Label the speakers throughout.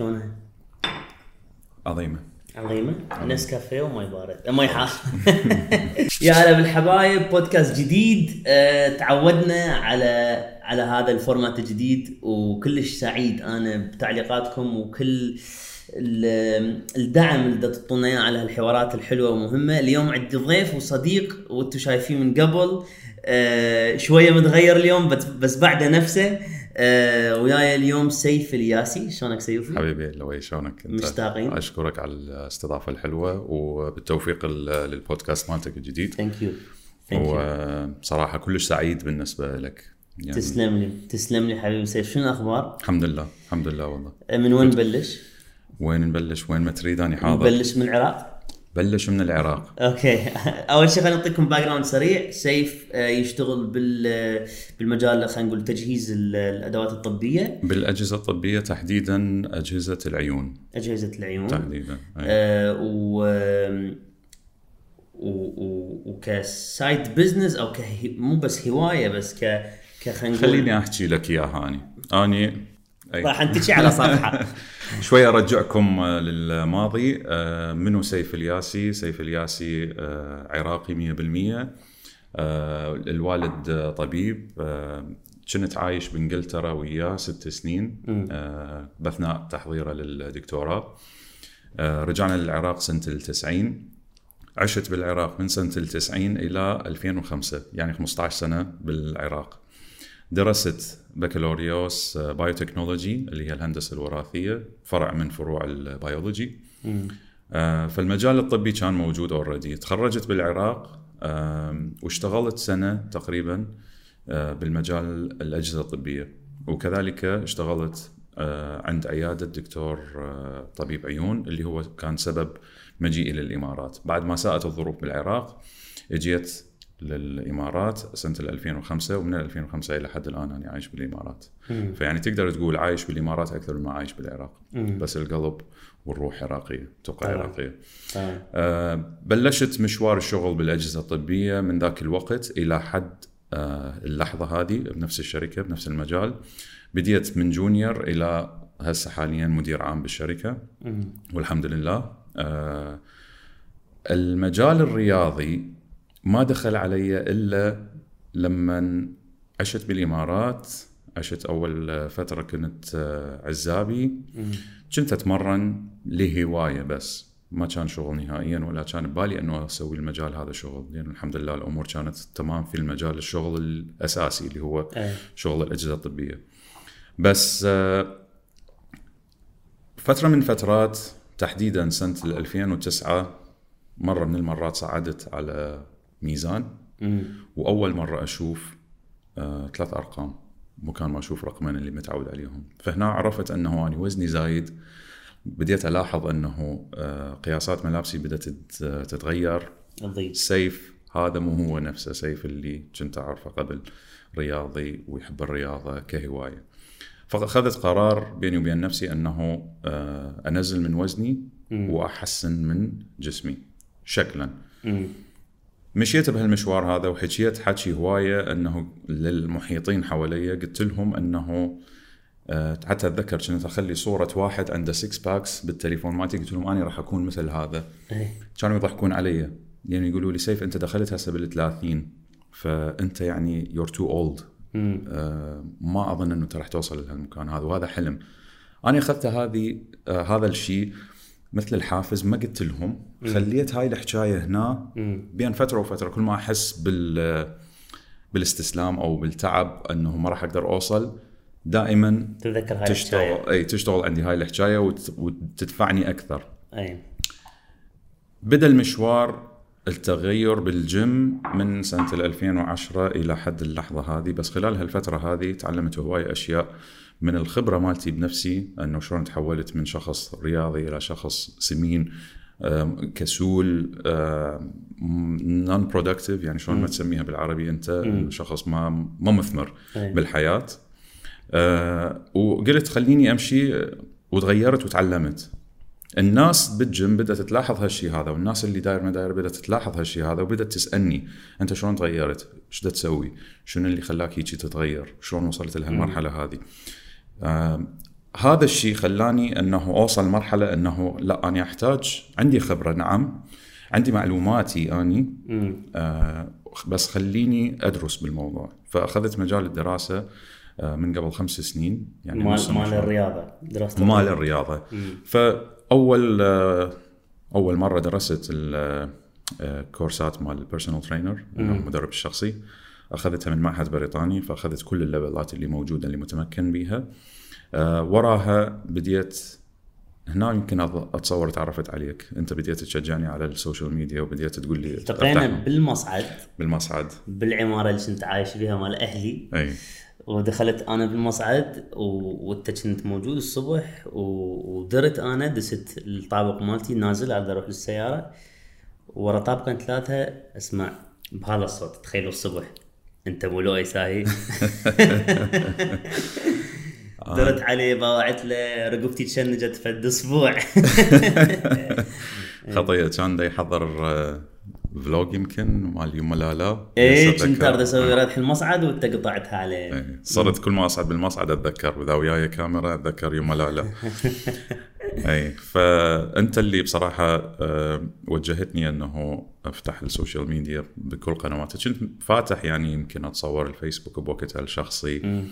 Speaker 1: شلونها؟
Speaker 2: عظيمة.
Speaker 1: عظيمة؟ نسكافيه وماي بارد ماي حار يا هلا بالحبايب بودكاست جديد. أه تعودنا على على هذا ال format الجديد وكلش سعيد أنا بتعليقاتكم وكل ال- الدعم اللي تعطونا إياه على هالحوارات الحلوة ومهمه اليوم عندي ضيف وصديق وأنتم شايفين من قبل. أه شوية متغير اليوم بس بس بعده نفسه. أه وياي اليوم سيف الياسي شلونك سيفي؟
Speaker 2: حبيبي لوي شلونك انت؟
Speaker 1: مشتاقين.
Speaker 2: أشكرك على الاستضافة الحلوة وبالتوفيق ال- للبودكاست مالتك الجديد
Speaker 1: thank you thank you
Speaker 2: وبصراحة كلش سعيد بالنسبة لك يعني
Speaker 1: تسلم لي تسلم لي حبيبي سيف شنو الأخبار؟
Speaker 2: الحمد لله الحمد لله والله
Speaker 1: من وين نبلش؟
Speaker 2: وين نبلش وين ما تريد اني حاضر
Speaker 1: نبلش من العراق؟
Speaker 2: بلش من العراق.
Speaker 1: okay. أول شيء خلينا نعطيكم background سريع. سيف آه، يشتغل بال بالمجال خلينا نقول تجهيز ال- الأدوات الطبية.
Speaker 2: بالأجهزة الطبية تحديدا أجهزة العيون.
Speaker 1: أجهزة العيون.
Speaker 2: تحديدا أي.
Speaker 1: آه و وك side business أو مو بس هواية بس ك ك خلينا نقول
Speaker 2: خليني أحكي لك إياها أني. أني.
Speaker 1: راح نتكي على صفحة.
Speaker 2: شوي أرجعكم آه، للماضي. آه، منو سيف الياسي؟ سيف الياسي آه، عراقي 100% آه، الوالد طبيب. كنت عايش بإنجلترا وياه ست سنين. باثناء تحضيره للدكتوراه. رجعنا للعراق سنة التسعين. عشت بالعراق من سنة التسعين إلى 2005 يعني 15 سنة بالعراق. درست بكالوريوس biotechnology اللي هي الهندسة الوراثية فرع من فروع البيولوجي. آه، فالمجال الطبي كان موجود اوريدي تخرجت بالعراق واشتغلت سنة تقريبا آه، بالمجال الأجهزة الطبية. وكذلك اشتغلت آه، عند عيادة دكتور آه، طبيب عيون اللي هو كان سبب مجيئي للإمارات. بعد ما ساءت الظروف بالعراق اجيت للإمارات سنة 2005 ومن 2005 إلى حد الآن أنا عايش بالإمارات. فيعني تقدر تقول عايش بالإمارات أكثر مما عايش بالعراق. بس القلب والروح عراقية توقع
Speaker 1: طبعاً.
Speaker 2: عراقية.
Speaker 1: تمام.
Speaker 2: آه، بلشت مشوار الشغل بالأجهزة الطبية من ذاك الوقت إلى حد آه، اللحظة هذه بنفس الشركة بنفس المجال. بديت من جونيور إلى هسه حاليا مدير عام بالشركة. والحمد لله. آه، المجال الرياضي ما دخل علي إلا لما عشت بالإمارات عشت أول فترة كنت آه، عزابي. كنت أتمرن لهواية بس ما كان شغل نهائيا ولا كان ببالي إنه أسوي المجال هذا شغل. لأن الحمد لله الأمور كانت تمام في المجال الشغل الأساسي اللي هو
Speaker 1: إيه.
Speaker 2: شغل الأجهزة الطبية. بس آه، فترة من فترات تحديدا سنة 2009 مرة من المرات صعدت على ميزان. وأول مرة أشوف آه، ثلاث أرقام مكان ما أشوف رقمين اللي متعود عليهم. فهنا عرفت أنه اني وزني زايد. بديت ألاحظ أنه آه، قياسات ملابسي بدأت تت- تتغير.
Speaker 1: نظيف
Speaker 2: سيف هذا مو هو نفسه سيف اللي كنت أعرفه قبل رياضي ويحب الرياضة كهواية. فأخذت قرار بيني وبين نفسي أنه آه، أنزل من وزني وأحسن من جسمي شكلا.
Speaker 1: مم.
Speaker 2: مشيت بهالمشوار هذا وحكيت حكي هواية إنه للمحيطين حواليا قلت لهم إنه آه، حتى أتذكر كنت أخلي صورة واحد عنده 6 packs بالتليفون مالتي قلت لهم أنا راح أكون مثل هذا
Speaker 1: إيه.
Speaker 2: كانوا يضحكون علي يعني يقولوا لي سيف أنت دخلت هسه بال 30 فأنت يعني you're too
Speaker 1: old.
Speaker 2: ما أظن إنه أنت راح توصل لهالمكان هذا وهذا حلم أنا أخذت هذه آه، هذا الشيء مثل الحافز ما قلت لهم خليت هاي الحكاية هنا بين فترة وفترة. كل ما أحس بال بالاستسلام أو بالتعب أنه ما راح أقدر أوصل دائما
Speaker 1: تتذكر هاي
Speaker 2: تشتغل
Speaker 1: الحكاية.
Speaker 2: إي تشتغل عندي هاي الحكاية وت- وتدفعني أكثر.
Speaker 1: أي.
Speaker 2: بدأ المشوار التغير بالجيم من سنة 2010 إلى حد اللحظة هذه. بس خلال هالفترة هذه تعلمت هواية أشياء من الخبرة مالتي بنفسي أنه شلون تحولت من شخص رياضي إلى شخص سمين كسول non productive يعني شلون ما تسميها بالعربي أنت شخص ما ما مثمر
Speaker 1: أي.
Speaker 2: بالحياة آه، وقلت خليني أمشي وتغيرت وتعلمت الناس بالجيم بدات تلاحظ هالشيء هذا والناس اللي داير ما داير بدات تلاحظ هالشيء هذا وبدات تسألني أنت شلون تغيرت؟ إيش تسوي؟ شنو اللي خلاك هيك تتغير؟ شلون وصلت لهالمرحلة هذه؟ آه، هذا الشيء خلاني أنه أوصل مرحلة أنه لا أنا أحتاج عندي خبرة نعم عندي معلوماتي أني آه بس خليني أدرس بالموضوع. فأخذت مجال الدراسة آه من قبل خمس سنين
Speaker 1: يعني مال مال الرياضة
Speaker 2: دراسه مال الرياضة. فأول آه أول مرة درست الكورسات آه، مال ال personal trainer المدرب الشخصي. أخذتها من معهد بريطاني فأخذت كل ال level ات اللي موجودة اللي متمكن بيها. آه وراها بديت هنا يمكن أتصور تعرفت عليك. أنت بديت تشجعني على ال social media وبديت تقول لي
Speaker 1: التقينا بالمصعد.
Speaker 2: بالمصعد.
Speaker 1: بالعمارة اللي كنت عايش فيها مال أهلي.
Speaker 2: أي.
Speaker 1: ودخلت أنا بالمصعد وأنت كنت موجود الصبح ودرت أنا دست الطابق مالتي نازل على أروح للسياره ورا طابقين ثلاثة أسمع بهذا الصوت تخيلوا الصبح. انت مو لؤي ساهي. درت عليه باعت له رقبتي تشنجت فد أسبوع
Speaker 2: خطيه كان دا يحضر فلوج يمكن مال يوم لا
Speaker 1: اي كنت اريد أسوي ردح المصعد وانت قطعتها عليه.
Speaker 2: إيه. صرت كل ما أصعد بالمصعد أتذكر. واذا وياي كاميرا أتذكر يوم لا أي فأنت اللي بصراحة آه، وجهتني أنه أفتح السوشيال ميديا بكل قنواتي. كنت فاتح يعني يمكن أتصور الفيسبوك بوقتها الشخصي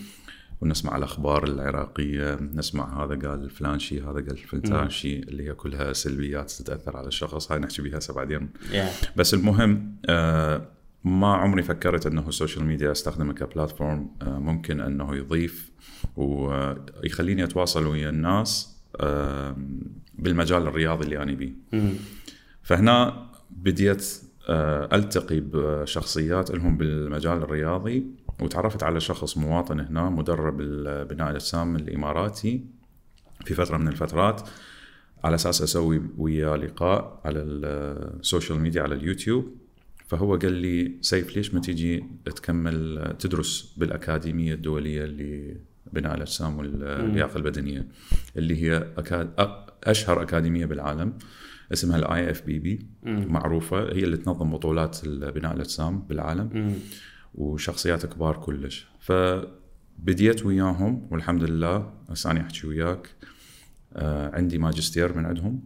Speaker 2: ونسمع الأخبار العراقية نسمع هذا قال فلان شيء هذا قال فلان شيء اللي هي كلها سلبيات تتأثر على الشخص. هاي نحكي بها بعدين
Speaker 1: yeah.
Speaker 2: بس المهم آه ما عمري فكرت أنه السوشيال ميديا أستخدمه ك platform آه ممكن أنه يضيف ويخليني أتواصل ويا الناس. بالمجال الرياضي اللي أنا بيه. فهنا بديت آه، ألتقي بشخصيات لهم بالمجال الرياضي وتعرفت على شخص مواطن هنا مدرب البناء الأجسام الإماراتي في فترة من الفترات. على أساس أسوي وياه لقاء على السوشيال ميديا على اليوتيوب. فهو قال لي سيف ليش ما تيجي تكمل تدرس بالأكاديمية الدولية لبناء الاجسام واللياقه البدنية اللي هي أكاد أشهر أكاديمية بالعالم اسمها ال IFBB معروفة هي اللي تنظم بطولات بناء الأجسام بالعالم.
Speaker 1: مم.
Speaker 2: وشخصيات كبار كلش. فبديت وياهم والحمد لله هسه أنا أحكي وياك. آه عندي ماجستير من عندهم.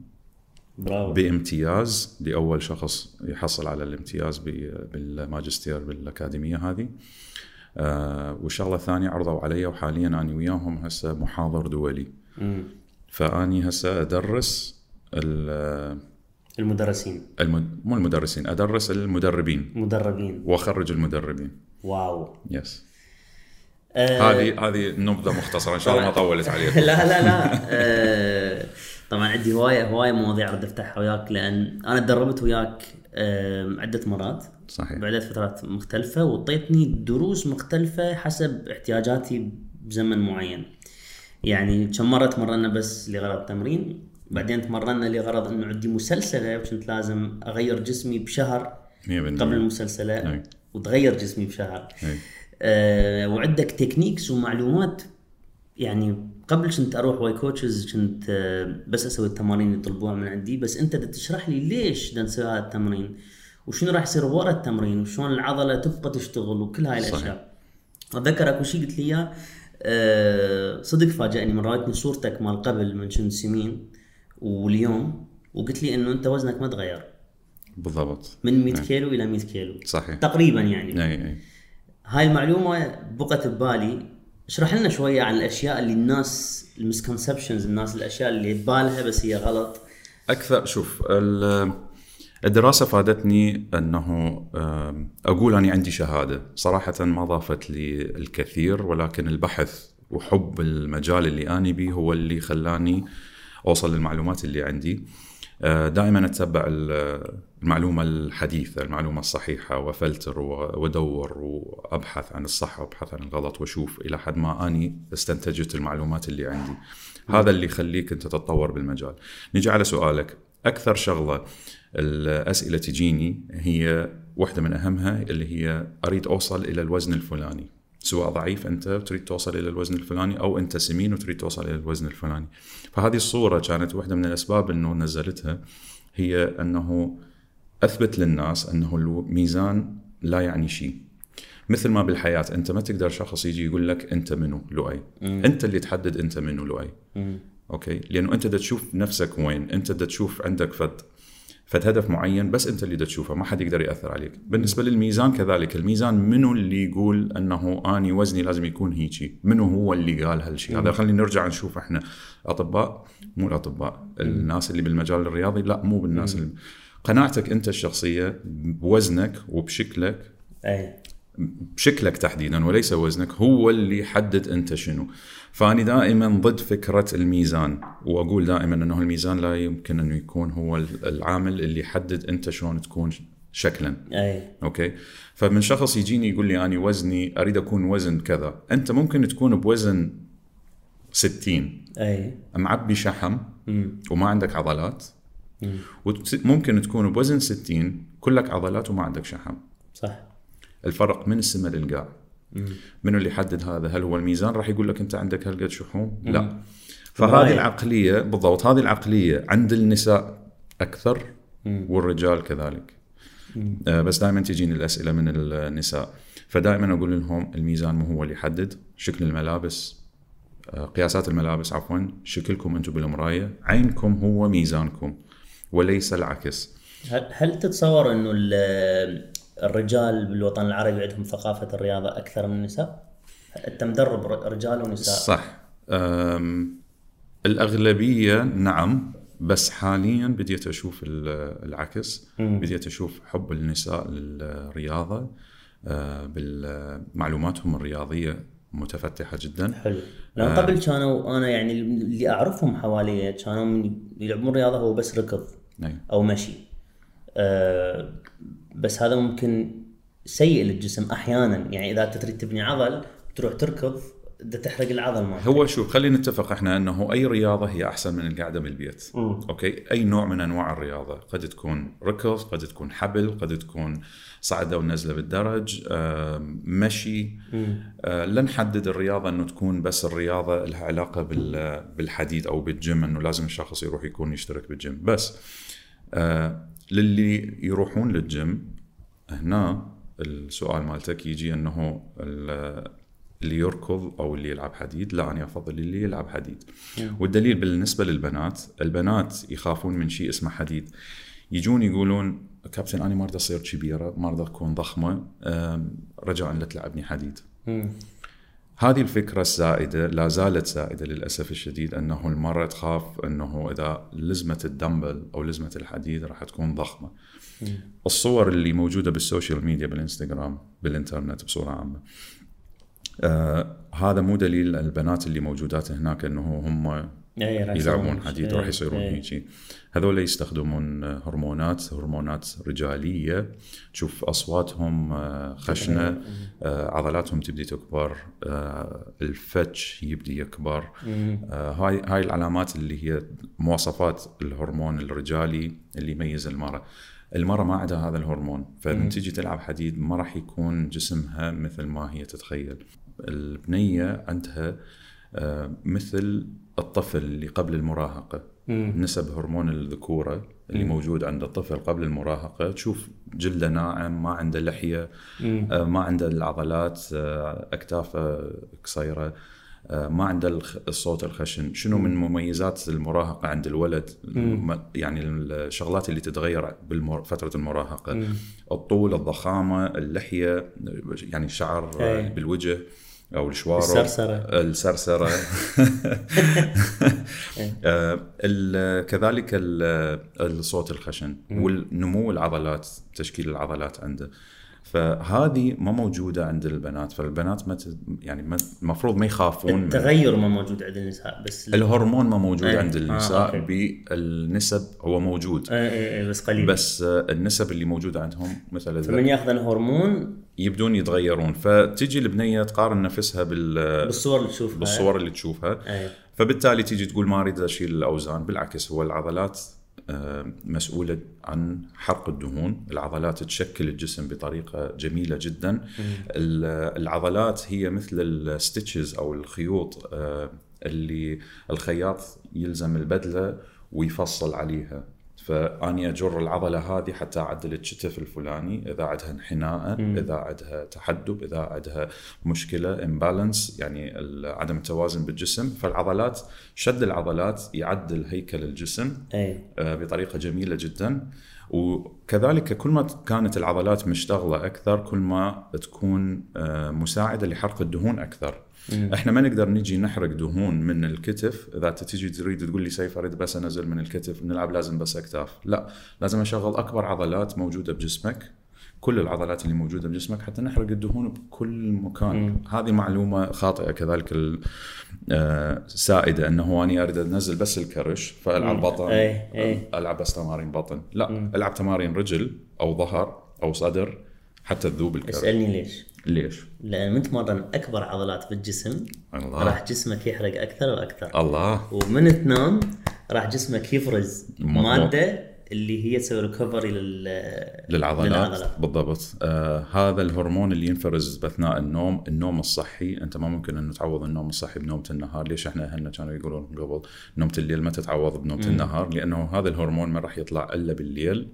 Speaker 1: برافو.
Speaker 2: بامتياز لاول شخص يحصل على الامتياز بالماجستير بالأكاديمية هذه. والشغله الثانية عرضوا علي وحاليا أنا وياهم هسه محاضر دولي.
Speaker 1: مم.
Speaker 2: فأني هسه أدرس
Speaker 1: المدرسين.
Speaker 2: المد... مو المدرسين أدرس المدربين.
Speaker 1: مدربين.
Speaker 2: وأخرج المدربين.
Speaker 1: واو.
Speaker 2: يس
Speaker 1: آه،
Speaker 2: هذه هذه نبذة مختصرة إن شاء الله ما طولت عليكم.
Speaker 1: لا لا لا. آه، طبعا عندي هواية هواية مواضيع اريد أفتحها وياك لأن أنا تدربت وياك عدة مرات
Speaker 2: صحيح
Speaker 1: بعدة فترات مختلفة وانطيتني دروس مختلفة حسب احتياجاتي بزمن معين. يعني كم مرة تمرنا بس لغرض تمرين بعدين تمرنا لغرض إنه عندي مسلسلة وكنت لازم أغير جسمي بشهر
Speaker 2: 100%
Speaker 1: قبل المسلسلة
Speaker 2: أي.
Speaker 1: وتغير جسمي بشهر
Speaker 2: أي.
Speaker 1: آه وعندك techniques ومعلومات يعني قبل كنت أروح ويا coaches كنت آه بس أسوي التمارين يطلبوها من عندي. بس أنت تشرح لي ليش نسوي هذا التمرين؟ وشنو راح يصير ورا التمرين؟ وشلون العضلة تبقى تشتغل؟ وكل هاي الأشياء. أتذكر أكو شيء قلت لي إياه آه صدق فاجأني من رايتني صورتك مال قبل من كنت سمين واليوم وقلت لي إنه أنت وزنك ما تغير.
Speaker 2: بالضبط.
Speaker 1: من 100 كيلو إلى 100 كيلو.
Speaker 2: صحيح.
Speaker 1: تقريبا يعني.
Speaker 2: أي أي.
Speaker 1: هاي المعلومة بقت ببالي اشرح لنا شوية عن الأشياء اللي الناس ال misconceptions الناس الأشياء اللي ببالها بس هي غلط
Speaker 2: أكثر شوف ال- الدراسة فادتني أنه آم، أقول اني عندي شهادة، صراحة ما ضافت لي الكثير ولكن البحث وحب المجال اللي اني بيه هو اللي خلاني أوصل للمعلومات اللي عندي. آه، دائما أتبع ال- المعلومة الحديثة، المعلومة الصحيحة وأفلتر وأدور وأبحث عن الصح وأبحث عن الغلط وأشوف إلى حد ما أني استنتجت المعلومات اللي عندي. هذا اللي يخليك أنت تتطور بالمجال. نيجي على سؤالك، أكثر شغلة الأسئلة تجيني هي واحدة من أهمها اللي هي أريد أوصل إلى الوزن الفلاني سواء ضعيف أنت وتريد توصل إلى الوزن الفلاني أو أنت سمين وتريد توصل إلى الوزن الفلاني فهذه الصورة كانت واحدة من الأسباب إنه نزلتها هي أنه أثبت للناس أنه الميزان لا يعني شيء. مثل ما بالحياة أنت ما تقدر شخص يجي يقول لك أنت منو؟ لؤي. أنت اللي تحدد أنت منو لؤي. okay؟ لأنه أنت دا تشوف نفسك وين أنت دا تشوف عندك فد. فد هدف معين بس انت اللي تشوفه ما حد يقدر يأثر عليك. بالنسبة للميزان كذلك الميزان منو اللي يقول أنه آني وزني لازم يكون هيجي؟ منو هو اللي قال هالشيء؟ هذا خلينا نرجع نشوف إحنا. أطباء؟ مو الأطباء الناس اللي بالمجال الرياضي؟ لا مو بالناس اللي قناعتك أنت الشخصية بوزنك وبشكلك
Speaker 1: اي
Speaker 2: بشكلك تحديدا وليس وزنك هو اللي يحدد أنت شنو. فاني دائما ضد فكرة الميزان وأقول دائما أنه الميزان لا يمكن انه يكون هو العامل اللي يحدد أنت شلون تكون شكلا.
Speaker 1: أي.
Speaker 2: أوكي؟ فمن شخص يجيني يقول لي اني وزني أريد أكون وزن كذا. أنت ممكن تكون بوزن 60
Speaker 1: أي.
Speaker 2: معبي شحم.
Speaker 1: مم.
Speaker 2: وما عندك عضلات.
Speaker 1: مم.
Speaker 2: وممكن تكون بوزن 60 كلك عضلات وما عندك شحم.
Speaker 1: صح.
Speaker 2: الفرق من السماء للقاع. منو اللي يحدد هذا؟ هل هو الميزان؟ راح يقول لك أنت عندك هالقد شحوم؟ لا. فهذه العقلية بالضبط هذه العقلية عند النساء أكثر
Speaker 1: مم.
Speaker 2: والرجال كذلك.
Speaker 1: مم.
Speaker 2: آه، بس دائما تجيني الأسئلة من النساء. فدائما أقول لهم الميزان مو هو اللي يحدد شكل الملابس آه، قياسات الملابس عفوا شكلكم أنتم بالمراية عينكم هو ميزانكم وليس العكس.
Speaker 1: هل هل تتصور إنه ال- الرجال بالوطن العربي عندهم ثقافة الرياضة أكثر من النساء؟ انت مدرب رجال ونساء.
Speaker 2: صح. أم، الأغلبية نعم بس حاليا بديت أشوف ال- العكس.
Speaker 1: مم.
Speaker 2: بديت أشوف حب النساء للرياضة. أه، بالمعلوماتهم الرياضية متفتحة جدا.
Speaker 1: حلو. لأن قبل كانوا أنا يعني اللي أعرفهم حوالي كانوا يلعبون رياضة هو بس ركض
Speaker 2: نعم.
Speaker 1: أو مشي. أه بس هذا ممكن سيء للجسم أحيانا. يعني إذا انت تريد تبني عضل تروح تركض بدها تحرق العضل مالك
Speaker 2: هو شوف خلينا نتفق إحنا إنه أي رياضة هي أحسن من القعدة بالبيت
Speaker 1: مم.
Speaker 2: okay؟ أي نوع من أنواع الرياضة. قد تكون ركض قد تكون حبل قد تكون صعدة ونزلة بالدرج آم، مشي. آه، لا نحدد الرياضة إنه تكون بس الرياضة لها علاقة بال- بالحديد أو بالجيم إنه لازم الشخص يروح يكون يشترك بالجيم. بس آه، للي يروحون للجيم هنا السؤال مالتك يجي إنه ال- اللي يركض أو اللي يلعب حديد لا أنا أفضل اللي يلعب حديد. والدليل بالنسبة للبنات البنات يخافون من شيء اسمه حديد. يجون يقولون كابتن أنا ما أريد أصير كبيرة ما أريد أكون ضخمة رجاء لا تلعبني حديد.
Speaker 1: مم.
Speaker 2: هذه الفكرة السائدة لا زالت سائدة للأسف الشديد أنه المرأة تخاف أنه إذا لزمت الدمبل أو لزمت الحديد راح تكون ضخمة. الصور اللي موجودة بالسوشيال ميديا بالإنستغرام بالإنترنت بصورة عامة. آه هذا مو دليل البنات اللي موجودات هناك أنه هم يلعبون
Speaker 1: يصيرون-
Speaker 2: حديد
Speaker 1: إيه،
Speaker 2: راح يصيرون
Speaker 1: إيه.
Speaker 2: هيجي هذول يستخدمون هرمونات هرمونات رجالية. تشوف أصواتهم آه، خشنة. آه، عضلاتهم تبدي تكبر. آه، الفيس يبدي يكبر. آه، هاي هاي العلامات اللي هي مواصفات الهرمون الرجالي اللي يميز المرأة. المرأة ما عندها هذا الهرمون فلما تيجي تلعب حديد ما راح يكون جسمها مثل ما هي تتخيل. البنية عندها آه، مثل الطفل اللي قبل المراهقة
Speaker 1: مم.
Speaker 2: نسب هرمون الذكورة اللي موجود عند الطفل قبل المراهقة تشوف جلدة ناعم ما عنده لحية
Speaker 1: مم.
Speaker 2: آه، ما عنده العضلات آه، أكتافه قصيرة آه، ما عنده الصوت الخشن. شنو من مميزات المراهقة عند الولد؟ الم- يعني الشغلات اللي تتغير بفتره المراهقة. الطول الضخامة اللحية يعني الشعر آه،
Speaker 1: أي.
Speaker 2: بالوجه. أو الشوارب.
Speaker 1: السرسرة.
Speaker 2: السرسرة. آه، ال- كذلك ال- الصوت الخشن والنمو العضلات تشكيل العضلات عنده. فهذه ما موجودة عند البنات فالبنات ما ت- يعني ما- المفروض ما يخافون
Speaker 1: التغير ما موجود عند النساء بس ال-
Speaker 2: الهرمون ما موجود
Speaker 1: أي.
Speaker 2: عند
Speaker 1: آه،
Speaker 2: النساء
Speaker 1: أوكي.
Speaker 2: بالنسب هو موجود
Speaker 1: إيه، إيه، إيه، بس قليل
Speaker 2: بس آه، النسب اللي موجوده عندهم مثل
Speaker 1: فمن ياخذ الهرمون
Speaker 2: يبدون يتغيرون فتجي البنية تقارن نفسها بال
Speaker 1: بالصور اللي تشوفها
Speaker 2: بالصور اللي تشوفها
Speaker 1: أي.
Speaker 2: فبالتالي تيجي تقول ما أريد أشيل الأوزان بالعكس هو العضلات آه، مسؤولة عن حرق الدهون، العضلات تشكل الجسم بطريقة جميلة جدا. ال- العضلات هي مثل الستitches أو الخيوط آه، اللي الخياط يلزم البدلة ويفصل عليها. فاني اجر العضلة هذه حتى اعدل الكتف الفلاني إذا عندها انحناء إذا عندها تحدب إذا عندها مشكلة امبالانس يعني عدم التوازن بالجسم. فالعضلات شد العضلات يعدل هيكل الجسم
Speaker 1: أي.
Speaker 2: آه، بطريقة جميلة جدا. وكذلك كل ما كانت العضلات مشتغلة أكثر كل ما تكون آه، مساعدة لحرق الدهون أكثر. إحنا ما نقدر نجي نحرق دهون من الكتف إذا تجي تريد تقول لي سيف أريد بس أنزل من الكتف نلعب لازم بس أكتاف. لا لازم أشغل أكبر عضلات موجودة بجسمك كل العضلات اللي موجودة بجسمك حتى نحرق الدهون بكل مكان. هذه معلومة خاطئة كذلك ال- آه، سائدة إنه اني أريد أنزل بس الكرش فألعب بطن
Speaker 1: أي، أي.
Speaker 2: ألعب بس تمارين بطن. لا ألعب تمارين رجل أو ظهر أو صدر حتى تذوب الكرش.
Speaker 1: اسألني ليش؟
Speaker 2: ليش؟
Speaker 1: لأن من تمرن أكبر عضلات في الجسم
Speaker 2: الله
Speaker 1: راح جسمك يحرق أكثر وأكثر
Speaker 2: الله
Speaker 1: ومن تنام راح جسمك يفرز. مادة اللي هي تسوي ريكفري لل
Speaker 2: للعضلات,
Speaker 1: للعضلات.
Speaker 2: بالضبط. آه هذا الهرمون اللي ينفرز اثناء النوم النوم الصحي. أنت ما ممكن انه تعوض النوم الصحي بنومة النهار. ليش إحنا اهلنا كانوا يقولون قبل نومة الليل ما تتعوض بنومة النهار؟ لأنه هذا الهرمون ما راح يطلع إلا بالليل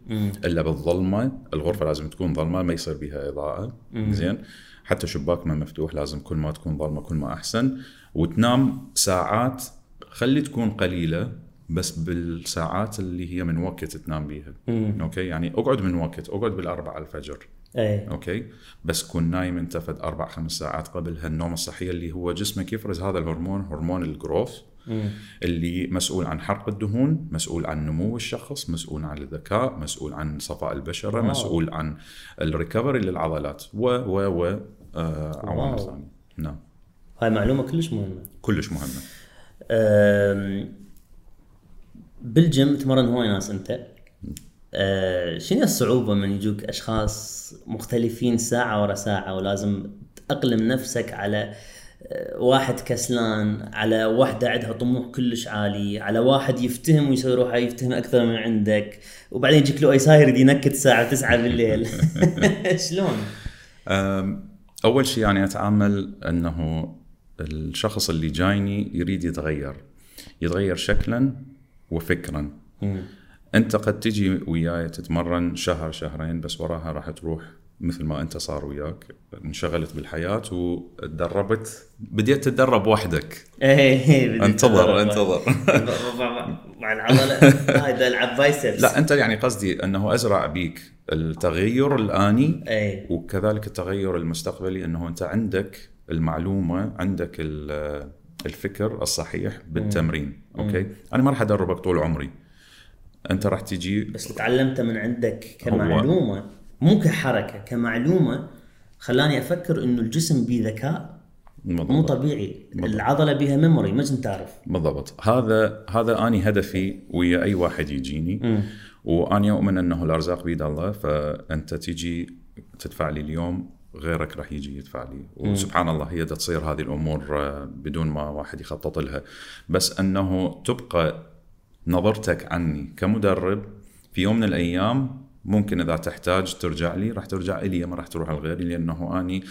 Speaker 2: إلا بالظلمة. الغرفة لازم تكون ظلمة ما يصير بها إضاءة. زين؟ حتى شباك ما مفتوح لازم كل ما تكون ظلمة كل ما أحسن. وتنام ساعات خلي تكون قليلة. بس بالساعات اللي هي من وقت تنام بيها. okay؟ يعني أقعد من وقت أقعد بالأربعة الفجر.
Speaker 1: اي
Speaker 2: okay؟ بس كون نايم أنت فد أربع خمس ساعات قبل هالنوم الصحيه اللي هو جسمك يفرز هذا الهرمون هرمون ال growth اللي مسؤول عن حرق الدهون مسؤول عن نمو الشخص مسؤول عن الذكاء مسؤول عن صفاء البشرة
Speaker 1: wow.
Speaker 2: مسؤول عن ال recovery للعضلات. و و و آه عوامل. ثانية. نعم.
Speaker 1: هاي معلومة كلش مهمة.
Speaker 2: كلش
Speaker 1: مهمة. بالجيم تمرن هواي ناس انت. أه، شنو الصعوبة من يجوك أشخاص مختلفين ساعة ورا ساعة ولازم تأقلم نفسك على أه، واحد كسلان على واحدة عندها طموح كلش عالي على واحد يفتهم ويسوي روحه يفتهم أكثر من عندك وبعدين يجيك له أي ساير ينكت الساعة 9 بالليل. شلون؟
Speaker 2: أم، أول شيء يعني أتعامل إنه الشخص اللي جايني يريد يتغير. يتغير شكلا وفكرا. أنت قد تجي وياي تتمرن شهر شهرين بس وراها راح تروح مثل ما أنت صار وياك. انشغلت بالحياة وتدربت. بديت تتدرب وحدك.
Speaker 1: إيه بدي
Speaker 2: انتظر. انتظر.
Speaker 1: مع العضلة. هاي ده العب biceps
Speaker 2: لا أنت يعني قصدي أنه أزرع بيك التغير الآني
Speaker 1: إيه.
Speaker 2: وكذلك التغير المستقبلي أنه أنت عندك المعلومة عندك ال- الفكر الصحيح بالتمرين okay؟ أنا ما راح أدربك طول عمري. أنت راح تجي
Speaker 1: بس تعلمته من عندك كمعلومة مو كحركة كمعلومة خلاني أفكر إنه الجسم بيه ذكاء مو
Speaker 2: بالضبط.
Speaker 1: طبيعي. العضلة بيها ميموري ما كنت تعرف
Speaker 2: بالضبط. هذا هذا أني هدفي ويا أي واحد يجيني. واني اؤمن أنه الأرزاق بيد الله فأنت تجي تدفع لي اليوم غيرك راح يجي يدفع لي. وسبحان الله هي تصير هذه الأمور آه، بدون ما واحد يخطط لها. بس أنه تبقى نظرتك عني كمدرب في يوم من الأيام ممكن إذا تحتاج ترجع لي راح ترجع لي ما راح تروح لغيري لأنه أني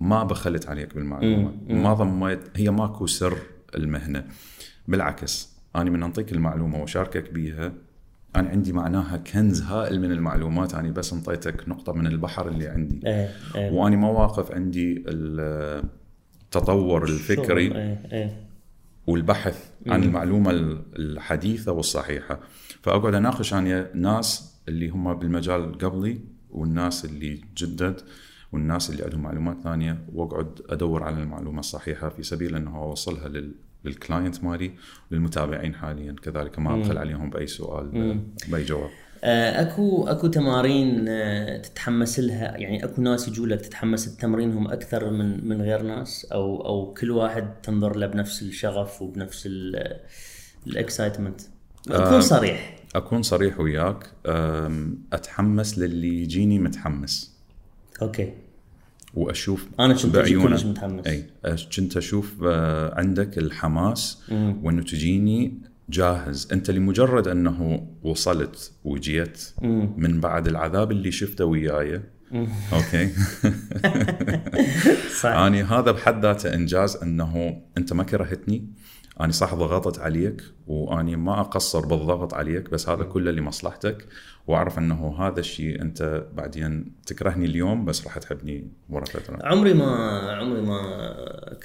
Speaker 2: ما بخلت عليك بالمعلومه ما ضميت هي ماكو سر المهنة. بالعكس أنا من أنطيك المعلومة وأشاركك بيها أنا عندي معناها كنز هائل من المعلومات. أنا بس انطيتك نقطة من البحر اللي عندي.
Speaker 1: إيه إيه.
Speaker 2: واني ما واقف عندي التطور الفكري
Speaker 1: إيه إيه.
Speaker 2: والبحث عن المعلومة الحديثة والصحيحة. فأقعد أناقش أنا ناس اللي هم بالمجال قبلي والناس اللي جدد والناس اللي عندهم معلومات ثانية وأقعد أدور على المعلومة الصحيحة في سبيل إنه أوصلها لل للكلاينت مالي للمتابعين حاليا. كذلك ما أبخل عليهم بأي سؤال بأي جواب.
Speaker 1: آه، أكو أكو تمارين آه، تتحمس لها. يعني أكو ناس يجوا لك تتحمس لتمرينهم أكثر من من غير ناس أو أو كل واحد تنظر له بنفس الشغف وبنفس ال excitement كون صريح.
Speaker 2: أكون صريح وياك. أتحمس للي يجيني متحمس.
Speaker 1: أوكي.
Speaker 2: وأشوف
Speaker 1: أنا كنت كلش متحمس.
Speaker 2: أي كنت أشوف آه، عندك الحماس وأنه تجيني جاهز. أنت لمجرد أنه وصلت وجيت من بعد العذاب اللي شفته وياي. أوكي.
Speaker 1: صح.
Speaker 2: أني هذا بحد ذاته إنجاز أنه أنت ما كرهتني. أني صح ضغطت عليك وأني ما أقصر بالضغط عليك بس هذا كله لمصلحتك. وأعرف أنه هذا الشيء أنت بعدين تكرهني اليوم بس راح تحبني ورا فتره
Speaker 1: عمري ما عمري ما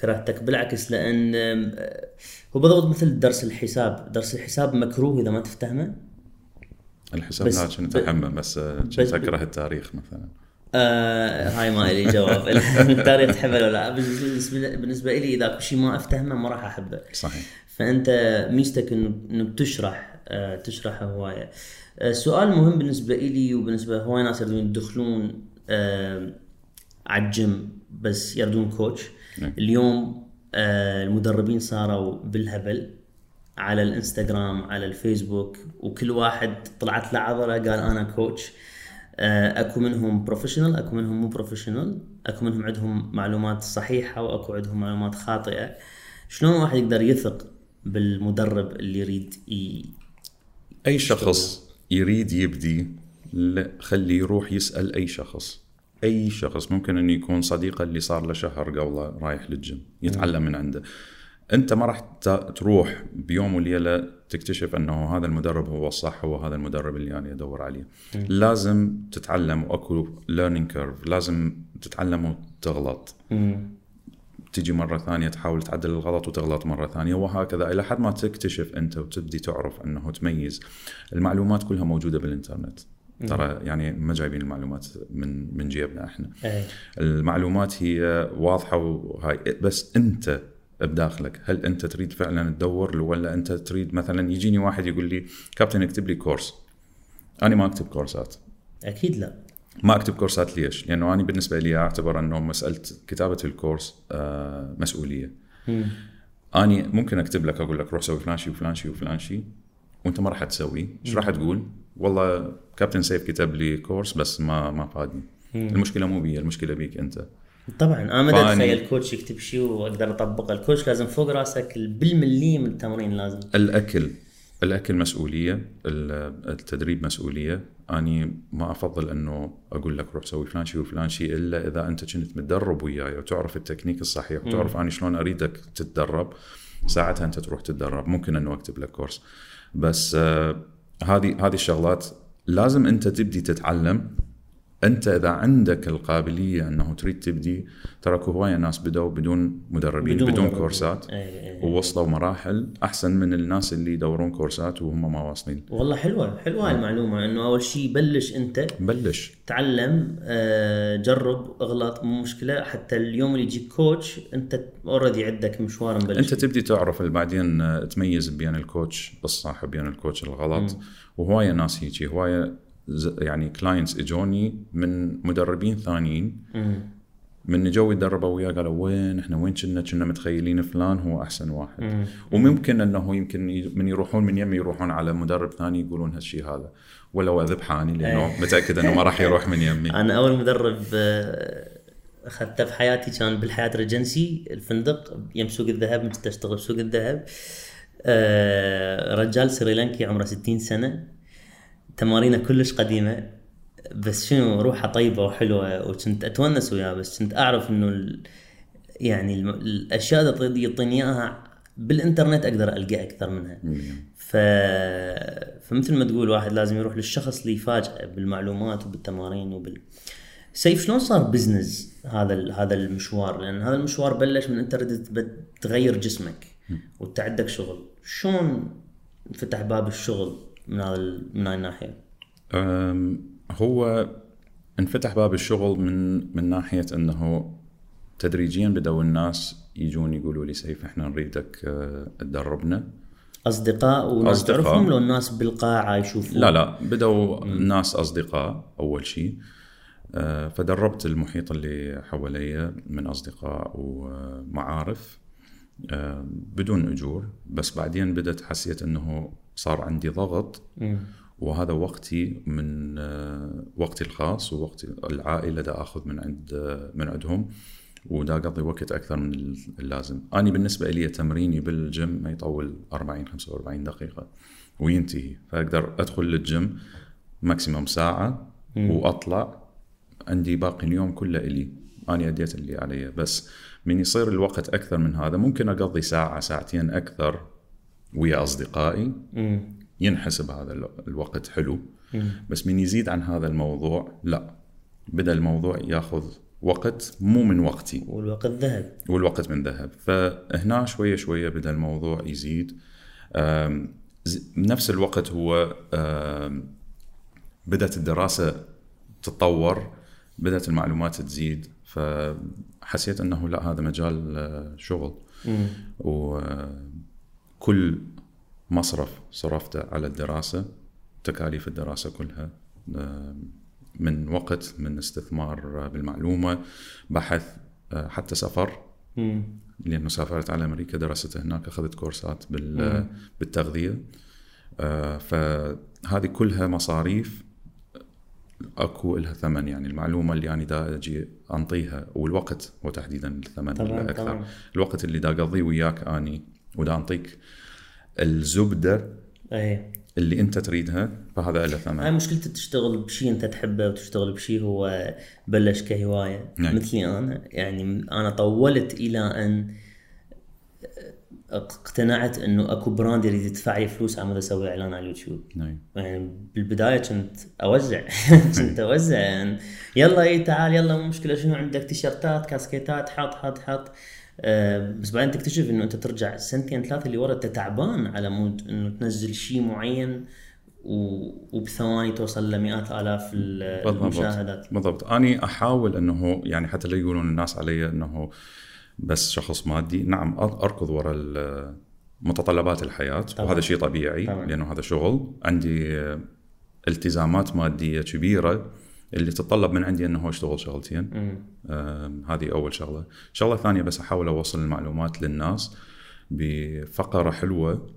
Speaker 1: كرهتك بالعكس لأن آه، هو بالضبط مثل درس الحساب. درس الحساب مكروه إذا ما تفتهمه.
Speaker 2: الحساب لا كنت
Speaker 1: ب-
Speaker 2: احبه بس آه، كنت أكره التاريخ مثلا.
Speaker 1: آه هاي ما لي جواب. التاريخ تحبه ولا لا. بالنسبة بالنسبة لي إذا اكو شيء ما أفتهمه ما راح أحبه.
Speaker 2: صحيح.
Speaker 1: فأنت ميزتك انه بتشرح آه تشرح هواية. آه سؤال مهم بالنسبة لي وبالنسبة هواي ناس يريدون يدخلون آه على الجيم بس يردون coach.
Speaker 2: نعم.
Speaker 1: اليوم آه المدربين صاروا بالهبل على الإنستغرام على الفيسبوك وكل واحد طلعت له عضلة قال أنا coach. آه، أكو منهم professional أكو منهم مو professional أكو منهم عندهم معلومات صحيحة وأكو عندهم معلومات خاطئة. شلون واحد يقدر يثق بالمدرب اللي يريد ي...
Speaker 2: أي شخص؟ يريد يبدي لا خليه يروح يسأل أي شخص. أي شخص ممكن انه يكون صديقه اللي صار له شهر قبله رايح للجيم يتعلم من عنده. أنت ما راح تروح بيوم وليلة تكتشف أنه هذا المدرب هو الصح هو هذا المدرب اللي أنا أدور عليه. لازم تتعلم وأكو learning curve لازم تتعلم وتغلط. تجي مرة ثانية تحاول تعدل الغلط وتغلط مرة ثانية وهكذا. إلى حد ما تكتشف أنت وتبدي تعرف أنه تميز. المعلومات كلها موجودة بالإنترنت. ترى يعني ما جايبين المعلومات من من جيبنا إحنا.
Speaker 1: أي.
Speaker 2: المعلومات هي واضحة وهاي. بس أنت بداخلك هل أنت تريد فعلا تدور ولا أنت تريد مثلا يجيني واحد يقول لي كابتن اكتب لي كورس أنا ما أكتب كورسات
Speaker 1: أكيد لا.
Speaker 2: ما أكتب كورسات ليش؟ لأنه أنا بالنسبة لي أعتبر أنه مسألة كتابة الكورس آه، مسؤولية. أني ممكن أكتب لك أقول لك روح سوي فلان شيء وفلان شيء وفلان شيء وأنت ما راح تسويه، إيش راح تقول؟ والله كابتن سيف كتب لي كورس بس ما ما فادني. المشكلة مو بي المشكلة بيك أنت.
Speaker 1: طبعا أنا ما اتخيل coach يكتب شيء وأقدر اطبقه ال coach لازم فوق راسك بالملي من التمرين لازم
Speaker 2: الأكل الأكل مسؤولية ال- التدريب مسؤولية أني ما أفضل إنه أقول لك روح سوي فلان شيء وفلان شيء إلا إذا أنت كنت متدرب وياي وتعرف التكنيك الصحيح وتعرف أني شلون أريدك تتدرب ساعتها أنت تروح تتدرب. ممكن إنه أكتب لك كورس بس آه، هذه هذه الشغلات لازم أنت تبدي تتعلم أنت إذا عندك القابلية أنه تريد تبدي ترى اكو هواية ناس بدوا بدون مدربين بدون, بدون
Speaker 1: مدرب.
Speaker 2: كورسات
Speaker 1: أي أي.
Speaker 2: ووصلوا مراحل أحسن من الناس اللي يدورون كورسات وهم ما واصلين.
Speaker 1: والله حلوة حلوة هاي المعلومة إنه أول شيء بلش أنت
Speaker 2: بلش.
Speaker 1: تعلم آه، جرب اغلط مو مشكلة حتى اليوم اللي يجيك coach أنت already عندك مشوار مبلش.
Speaker 2: أنت تبدي تعرف بعدين آه، تميز بين ال coach الصح وبين ال coach الغلط. وهواية ناس هيجي هواية يعني clients اجوني من مدربين ثانيين. من جو يتدربوا وياه قالوا وين إحنا وين كنا؟ كنا متخيلين فلان هو أحسن واحد.
Speaker 1: مم.
Speaker 2: وممكن إنه يمكن من يروحون من يمي يروحون على مدرب ثاني يقولون هالشيء هذا. ولا هو ذبحني لأنه متأكد إنه ما راح يروح من يمي.
Speaker 1: أنا أول مدرب آه، أخذته في حياتي كان بالحياة ريجنسي الفندق يم سوق الذهب كنت اشتغل بسوق الذهب. آه، رجال سريلانكي عمره 60 سنة. تمارينه كلش قديمة بس شنو روحه طيبة وحلوة وكنت أتونس وياه بس كنت أعرف إنه ال... يعني. الأشياء اللي يعطيني اياها بالإنترنت أقدر ألقى أكثر منها. ف... فمثل ما تقول واحد لازم يروح للشخص اللي يفاجئه بالمعلومات وبالتمارين وبال سيف شلون صار بزنس هذا ال- هذا المشوار؟ لأن هذا المشوار بلش من أنت تغير جسمك وانت عندك شغل. شلون فتح باب الشغل؟ من هذا من هاي
Speaker 2: الناحية؟ هو انفتح باب الشغل من من ناحية إنه تدريجيا بدأوا الناس يجون يقولوا لي سيف إحنا نريدك أه، تدربنا.
Speaker 1: أصدقاء وناس
Speaker 2: أصدقاء.
Speaker 1: تعرفهم؟ لو الناس بالقاعة يشوفون؟
Speaker 2: لا لا بدأوا ناس أصدقاء أول شيء. أه، فدربت المحيط اللي حواليا من أصدقاء ومعارف. أه، بدون أجور بس بعدين بدأت حسيت إنه صار عندي ضغط. وهذا وقتي من آه، وقتي الخاص ووقت العائلة دا آخذ من عند آه، من عندهم ودا اقضي وقت أكثر من اللازم. أنا بالنسبة لي تمريني بالجيم ما يطول 40 45 دقيقة وينتهي. فأقدر أدخل للجيم maximum ساعة وأطلع عندي باقي اليوم كله إلي. أنا أديت اللي علي. بس من يصير الوقت أكثر من هذا ممكن أقضي ساعة ساعتين أكثر ويا
Speaker 1: أصدقائي.
Speaker 2: ينحسب هذا ال- الوقت حلو. بس من يزيد عن هذا الموضوع لا. بدأ الموضوع ياخذ وقت مو من وقتي.
Speaker 1: والوقت ذهب.
Speaker 2: والوقت من ذهب. فهنا شوية شوية بدأ الموضوع يزيد. بنفس الوقت هو بدأت الدراسة تتطور بدأت المعلومات تزيد. فحسيت أنه لا هذا مجال آه، شغل.
Speaker 1: مم.
Speaker 2: وكل مصرف صرفته على الدراسة تكاليف الدراسة كلها من وقت من استثمار بالمعلومة بحث آه، حتى سفر.
Speaker 1: مم.
Speaker 2: لأنه سافرت على أمريكا درست هناك أخذت كورسات آه، فهذه كلها مصاريف أكو لها ثمن. يعني المعلومة اللي أنا دا أجي أنطيها والوقت هو تحديدا الثمن
Speaker 1: طبعاً،
Speaker 2: الأكثر.
Speaker 1: طبعاً.
Speaker 2: الوقت اللي دا أقضيه وياك أني ودا انطيك الزبدة
Speaker 1: اي
Speaker 2: اللي أنت تريدها فهذا له
Speaker 1: هاي
Speaker 2: ثمن
Speaker 1: مشكلتك تشتغل بشيء أنت تحبه وتشتغل بشيء هو بلش كهواية.
Speaker 2: نعم.
Speaker 1: مثلي أنا يعني أنا طولت إلى أن اقتنعت إنه أكو brand يريد يدفع لي فلوس على مود أسوي إعلان على اليوتيوب.
Speaker 2: نعم.
Speaker 1: يعني بالبداية كنت أوزع. كنت أوزع. يعني يلا إي تعال يلا مو مشكلة. شنو عندك؟ تيشيرتات كاسكيتات حط حط حط. بس بعدين تكتشف إنه أنت ترجع سنتين ثلاثة اللي ورا أنت تعبان على مود إنه تنزل شيء معين وبثواني توصل لمئات آلاف ال- المشاهدات.
Speaker 2: بالضبط. أني أحاول إنه يعني حتى لا يقولون الناس علي إنه بس شخص مادي. نعم أركض وراء ال- متطلبات الحياة
Speaker 1: طبعاً.
Speaker 2: وهذا شيء طبيعي
Speaker 1: طبعاً.
Speaker 2: لأنه هذا شغل. عندي آه، التزامات مادية كبيرة. اللي تتطلب من عندي إنه اشتغل شغلتين. هذه أول شغلة. الشغله الثانية بس أحاول أوصل المعلومات للناس بفقرة حلوة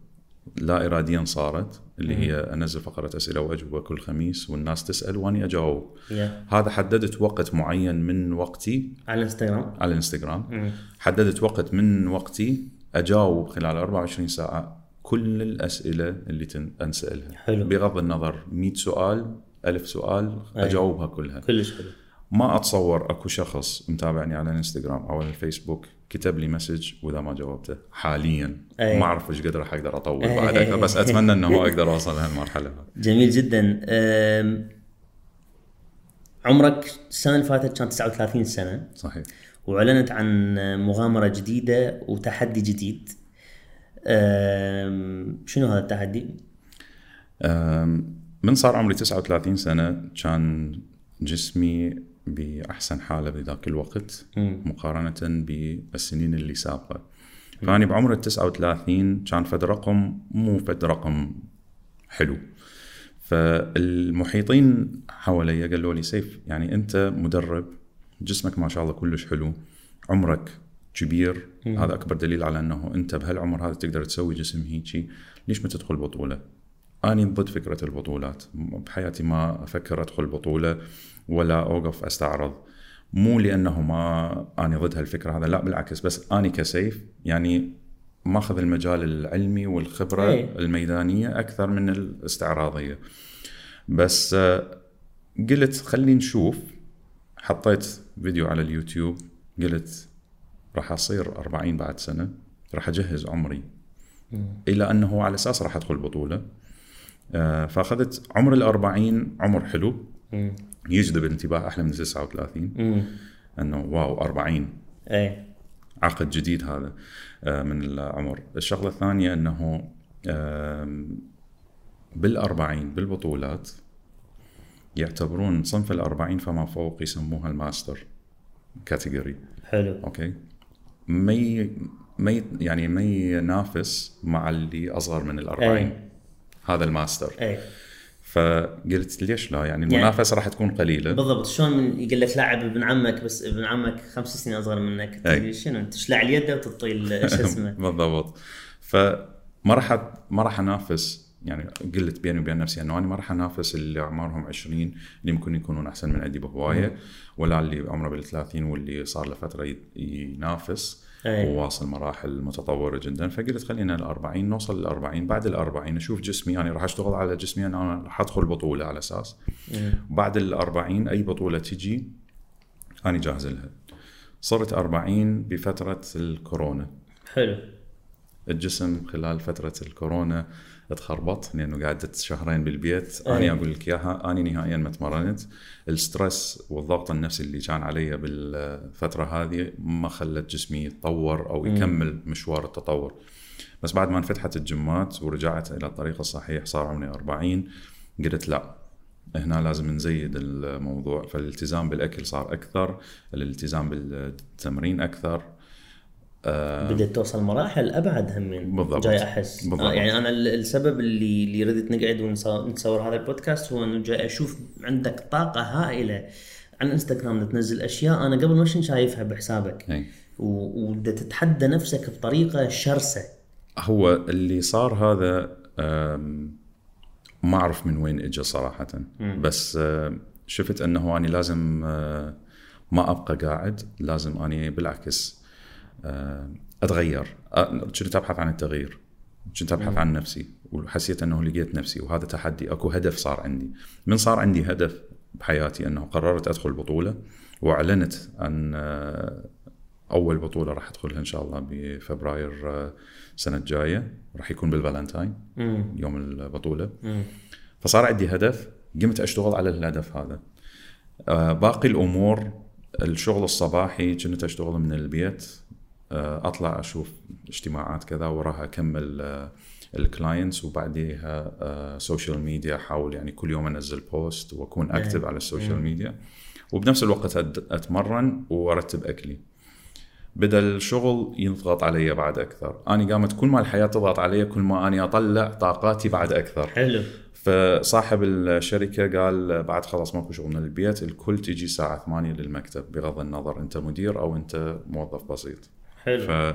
Speaker 2: لا اراديا صارت اللي هي أنزل فقرة أسئلة وأجوبة كل خميس والناس تسأل واني أجاوب.
Speaker 1: يا.
Speaker 2: هذا حددت وقت معين من وقتي
Speaker 1: على الإنستغرام.
Speaker 2: على
Speaker 1: الإنستغرام.
Speaker 2: حددت وقت من وقتي أجاوب خلال 24 ساعة كل الأسئلة اللي تن- أنسألها.
Speaker 1: حلو.
Speaker 2: بغض النظر 100 سؤال ألف سؤال
Speaker 1: أي.
Speaker 2: أجاوبها كلها
Speaker 1: كلش حلو
Speaker 2: ما أتصور أكو شخص متابعني على الإنستغرام أو على الفيسبوك كتب لي مسج وإذا ما جاوبته حاليا
Speaker 1: أي.
Speaker 2: ما أعرف إيش قدر راح أقدر أطول
Speaker 1: أي.
Speaker 2: بعد أكثر بس أتمنى إنه أقدر أوصل لهالمرحلة
Speaker 1: جميل جدا عمرك السنة اللي فاتت كان 39 سنة
Speaker 2: صحيح
Speaker 1: وأعلنت عن مغامرة جديدة وتحدي جديد شنو هذا التحدي؟
Speaker 2: أم، من صار عمري 39 سنة كان جسمي بأحسن حالة بذاك الوقت. مقارنة بالسنين اللي سابقة. فأني بعمر ال 39 كان فد رقم مو فد رقم حلو. فالمحيطين حوالي قالوا لي سيف يعني أنت مدرب جسمك ما شاء الله كلش حلو عمرك كبير. هذا أكبر دليل على أنه أنت بهالعمر هذا تقدر تسوي جسم هيجي. ليش ما تدخل بطولة؟ اني ضد فكرة البطولات. بحياتي ما أفكر أدخل بطولة ولا أوقف أستعرض. مو لأنه ما اني ضد هالفكرة هذا لا بالعكس بس اني كسيف يعني ماخذ المجال العلمي والخبرة
Speaker 1: إيه.
Speaker 2: الميدانية أكثر من الاستعراضية. بس آه، قلت خلينا نشوف. حطيت فيديو على اليوتيوب قلت راح أصير 40 بعد سنة راح أجهز عمري. إلى أنه على أساس راح أدخل بطولة. آه، فأخذت عمر ال 40 عمر حلو.
Speaker 1: مم.
Speaker 2: يجذب الانتباه أحلى من 39
Speaker 1: مم.
Speaker 2: إنه واو 40
Speaker 1: إيه.
Speaker 2: عقد جديد هذا آه، من العمر. الشغلة الثانية إنه بالأربعين بالبطولات يعتبرون صنف الأربعين فما فوق يسموها ال master category.
Speaker 1: حلو.
Speaker 2: أوكي؟ ما ما يعني ما ينافس مع اللي أصغر من الأربعين.
Speaker 1: أي.
Speaker 2: هذا الماستر.
Speaker 1: إيه.
Speaker 2: فقلت ليش لا؟ يعني المنافسة راح تكون قليلة.
Speaker 1: بالضبط. شلون من يقول لك لاعب ابن عمك بس ابن عمك خمس سنين أصغر منك؟
Speaker 2: أي.
Speaker 1: تقول شنو؟ تشلع اليد وتطي ال- شو اسمه؟
Speaker 2: بالضبط. فما راح ما راح أنافس يعني قلت بيني وبين نفسي إنه أنا ما راح أنافس اللي أعمارهم 20 اللي ممكن يكونون أحسن من عندي بهواية ولا اللي عمره بال 30 واللي صار له فترة ينافس.
Speaker 1: أي.
Speaker 2: وواصل مراحل متطورة جدا فقلت خلينا ال 40 نوصل لل 40 بعد ال 40 أشوف جسمي أنا راح أشتغل على جسمي أنا راح أدخل بطولة على أساس. بعد ال 40 أي بطولة تجي أنا جاهز لها. صرت 40 بفترة الكورونا.
Speaker 1: حلو.
Speaker 2: الجسم خلال فترة الكورونا تخربط لأنه قعدت شهرين بالبيت.
Speaker 1: أي.
Speaker 2: أنا أقول لك إياها أنا نهائيا ما تمرنت الستريس والضغط النفسي اللي كان علي بالفترة هذه ما خلت جسمي يتطور أو يكمل مشوار التطور. بس بعد ما انفتحت الجمات ورجعت إلى الطريق الصحيح صار عمري 40 قلت لا هنا لازم نزيد الموضوع. فالالتزام بالأكل صار أكثر الالتزام بالتمرين أكثر
Speaker 1: بدأت توصل مراحل أبعد همين
Speaker 2: بالضبط.
Speaker 1: جاي أحس
Speaker 2: بالضبط.
Speaker 1: آه يعني أنا ال- السبب اللي اللي ردت نقعد ونصور نصور هذا البودكاست هو إنه جاي أشوف عندك طاقة هائلة عن إنستغرام تنزل أشياء أنا قبل ما شايفها بحسابك
Speaker 2: أي.
Speaker 1: و- وبدأت تتحدى نفسك بطريقة شرسة
Speaker 2: هو اللي صار هذا ما أعرف من وين اجى صراحة بس أه، شفت أنه اني لازم أه، ما أبقى قاعد لازم أني بالعكس أتغير. أه، كنت ابحث عن التغيير؟ كنت ابحث عن نفسي؟ وحسيت أنه لقيت نفسي وهذا تحدي أكو هدف صار عندي. من صار عندي هدف بحياتي أنه قررت أدخل بطولة وأعلنت عن أه، أول بطولة راح أدخلها إن شاء الله بفبراير آه، السنة الجاية. راح يكون بالفالنتاين. يوم البطولة.
Speaker 1: مم.
Speaker 2: فصار عندي هدف قمت أشتغل على الهدف هذا. آه، باقي الأمور الشغل الصباحي كنت أشتغل من البيت. آه، أطلع أشوف اجتماعات كذا وراها أكمل آه، ال clients وبعديها آه، social media احاول يعني كل يوم أنزل post وأكون active على ال social media وبنفس الوقت أتمرن وأرتب أكلي. بدا الشغل يضغط علي بعد أكثر. أنا قامت كل ما الحياة تضغط علي كل ما اني أطلع طاقاتي بعد أكثر.
Speaker 1: حلو.
Speaker 2: فصاحب الشركة قال بعد خلاص ماكو شغل من البيت الكل تجي الساعة 8 للمكتب بغض النظر أنت مدير أو أنت موظف بسيط.
Speaker 1: حلو.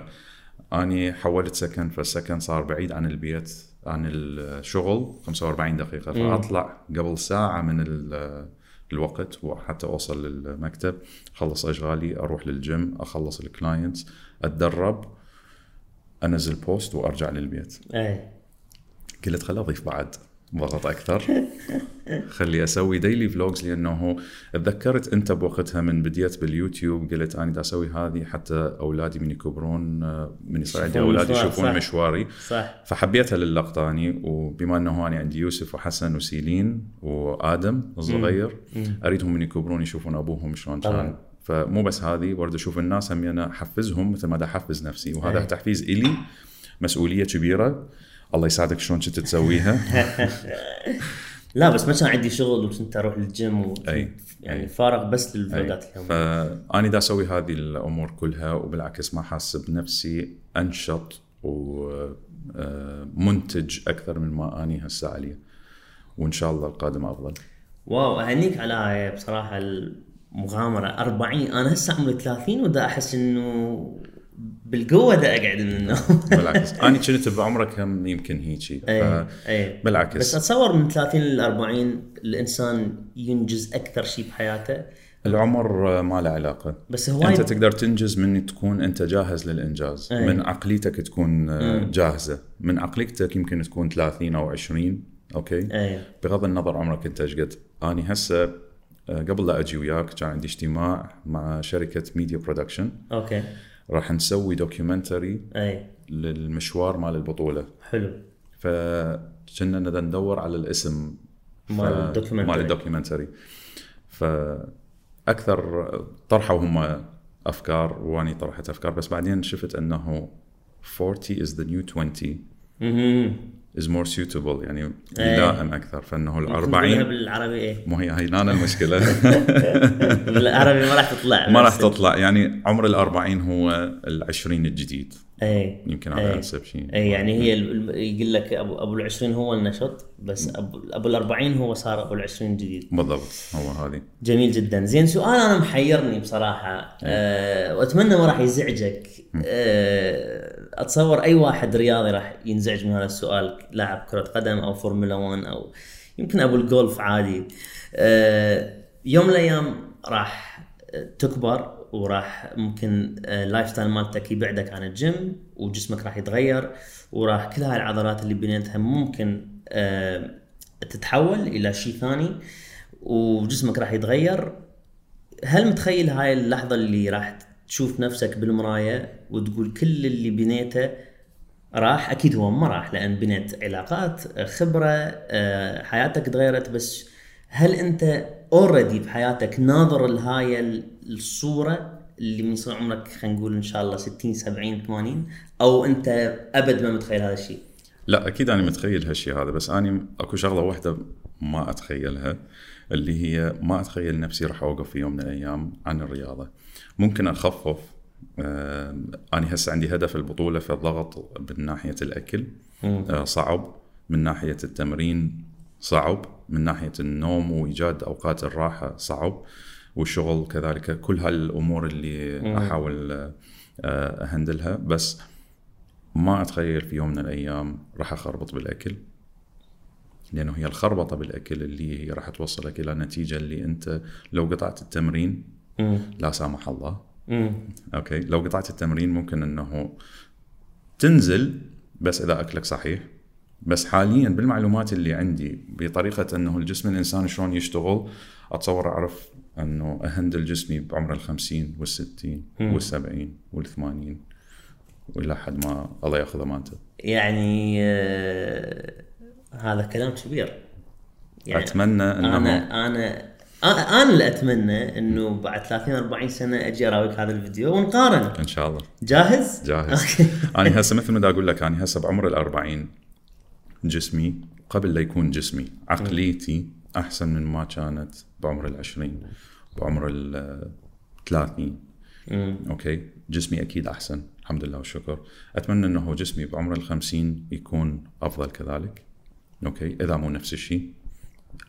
Speaker 2: فأني حولت سكن فالسكن صار بعيد عن البيت عن الشغل 45 دقيقة. فأطلع قبل ساعة من ال- الوقت وحتى أوصل للمكتب أخلص أشغالي أروح للجيم أخلص ال clients أتدرب أنزل post وأرجع للبيت.
Speaker 1: اي
Speaker 2: قلت خل أضيف بعد. ضغط أكثر. خلي أسوي daily vlogs لأنه تذكرت أنت بوقتها من بديت باليوتيوب قلت أنا دا أسوي هذه حتى أولادي من يكبرون من يصير عندي
Speaker 1: يشوفون
Speaker 2: أولاد
Speaker 1: مشوار،
Speaker 2: يشوفون
Speaker 1: صح.
Speaker 2: مشواري.
Speaker 1: صح.
Speaker 2: فحبيتها للقطة أني وبما أنه أنا عندي يوسف وحسن وسيلين وآدم الصغير أريدهم من يكبرون يشوفون أبوهم شلون. كان. فمو بس هذه برضه أشوف الناس هم أنا أحفزهم مثل ما دا أحفز نفسي وهذا
Speaker 1: أي.
Speaker 2: تحفيز إلي مسؤولية كبيرة. الله يساعدك شلون كنت تسويها.
Speaker 1: لا بس ما كان عندي شغل وكنت أروح للجيم وكنت
Speaker 2: أي.
Speaker 1: يعني
Speaker 2: أي.
Speaker 1: فارغ بس للفلوجات اليوميه
Speaker 2: فاني دا أسوي هذه الأمور كلها وبالعكس ما حاسس بنفسي أنشط ومنتج أكثر من ما أني هسه عليه. وإن شاء الله القادم أفضل.
Speaker 1: واو أهنيك على بصراحة المغامرة. 40 أنا هسه عمري 30 ودا أحس إنه بالقوة دا أقعد من النوم.
Speaker 2: بالعكس. أنا كنت بعمرك هم يمكن هيجي. ف-
Speaker 1: اي
Speaker 2: بالعكس.
Speaker 1: بس أتصور من 30 ل 40 الإنسان ينجز أكثر شيء بحياته.
Speaker 2: العمر ما له علاقة.
Speaker 1: بس هو أنت
Speaker 2: تقدر تنجز من تكون أنت جاهز للإنجاز.
Speaker 1: أي.
Speaker 2: من عقليتك تكون آه، جاهزة. من عقليتك يمكن تكون 30 أو 20 Okay؟
Speaker 1: اي
Speaker 2: بغض النظر عمرك أنت إيش قد. اني هسه آه، قبل لا أجي وياك كان عندي اجتماع مع شركة media production
Speaker 1: okay.
Speaker 2: راح نسوي documentary
Speaker 1: أي.
Speaker 2: للمشوار مال البطولة.
Speaker 1: حلو.
Speaker 2: فكنا ندور على الاسم
Speaker 1: مال
Speaker 2: ال
Speaker 1: documentary.
Speaker 2: مال ال documentary فأكثر طرحوا هم أفكار وأني طرحت أفكار بس بعدين شفت أنه 40 is the new 20 is more suitable. يعني. يلائم أكثر فإنه ال
Speaker 1: ممكن نقولها
Speaker 2: 40
Speaker 1: بالعربي إيه.
Speaker 2: مو هي هي هنا المشكلة.
Speaker 1: بالعربي ما راح تطلع.
Speaker 2: ما راح تطلع. يعني عمر ال 40 هو ال 20 الجديد.
Speaker 1: اي
Speaker 2: يمكن
Speaker 1: أي.
Speaker 2: هذا انسب شيء
Speaker 1: اي يعني هي يقول لك أبو أبو ال 20 هو النشط بس أبو أبو ال 40 هو صار أبو ال 20 الجديد
Speaker 2: بالضبط هو هذه.
Speaker 1: جميل جدا. زين سؤال أنا محيرني بصراحة. أه وأتمنى ما راح يزعجك. أه أتصور أي واحد رياضي راح ينزعج من هذا السؤال لاعب كرة قدم أو فورمولا 1 أو يمكن أبو الجولف عادي. أه يوم من الأيام راح تكبر. وراح ممكن آه، ال lifestyle مالتك يبعدك عن الجيم وجسمك راح يتغير وراح كل هاي العضلات اللي بنيتها ممكن آه، تتحول إلى شيء ثاني وجسمك راح يتغير. هل متخيل هاي اللحظة اللي راح تشوف نفسك بالمراية وتقول كل اللي بنيته راح؟ أكيد هو ما راح لأن بنيت علاقات خبرة آه، حياتك تغيرت بس هل أنت اوريدي بحياتك ناظر لهاي الصورة اللي من يصير عمرك خلينا نقول إن شاء الله 60 70 80 أو أنت أبد ما متخيل هذا الشيء؟
Speaker 2: لا أكيد أنا متخيل هالشيء هذا بس أنا أكو شغلة واحدة ما أتخيلها اللي هي ما أتخيل نفسي راح أوقف في يوم من الأيام عن الرياضة. ممكن أخفف آه أنا هسه عندي هدف البطولة فالضغط من ناحية الأكل. آه صعب. من ناحية التمرين صعب. من ناحية النوم وإيجاد أوقات الراحة صعب والشغل كذلك كل هالأمور اللي أحاول آه أهندلها. بس ما أتخيل في يوم من الأيام راح أخربط بالأكل لأنه هي الخربطة بالأكل اللي هي راح توصلك إلى نتيجة اللي أنت لو قطعت التمرين لا سامح الله. أوكي لو قطعت التمرين ممكن إنه تنزل بس إذا أكلك صحيح بس حاليا بالمعلومات اللي عندي بطريقة إنه الجسم الإنسان شلون يشتغل أتصور أعرف إنه اهندل جسمي بعمر الخمسين والستين والسبعين والثمانين وإلى حد ما الله ياخذ امانته
Speaker 1: يعني آه هذا كلام كبير.
Speaker 2: يعني أتمنى إنه
Speaker 1: أنا أنا أنا اللي أتمنى إنه بعد 30 40 سنة أجي أراويك هذا الفيديو ونقارن.
Speaker 2: إن شاء الله.
Speaker 1: جاهز؟
Speaker 2: جاهز. أنا هسه مثل ما أقول لك أنا هسه بعمر ال 40 جسمي قبل لا يكون جسمي. عقليتي أحسن من ما كانت بعمر ال 20 بعمر ال 30 Okay؟ جسمي أكيد أحسن الحمد لله والشكر. أتمنى إنه جسمي بعمر ال 50 يكون أفضل كذلك. Okay؟ إذا مو نفس الشيء.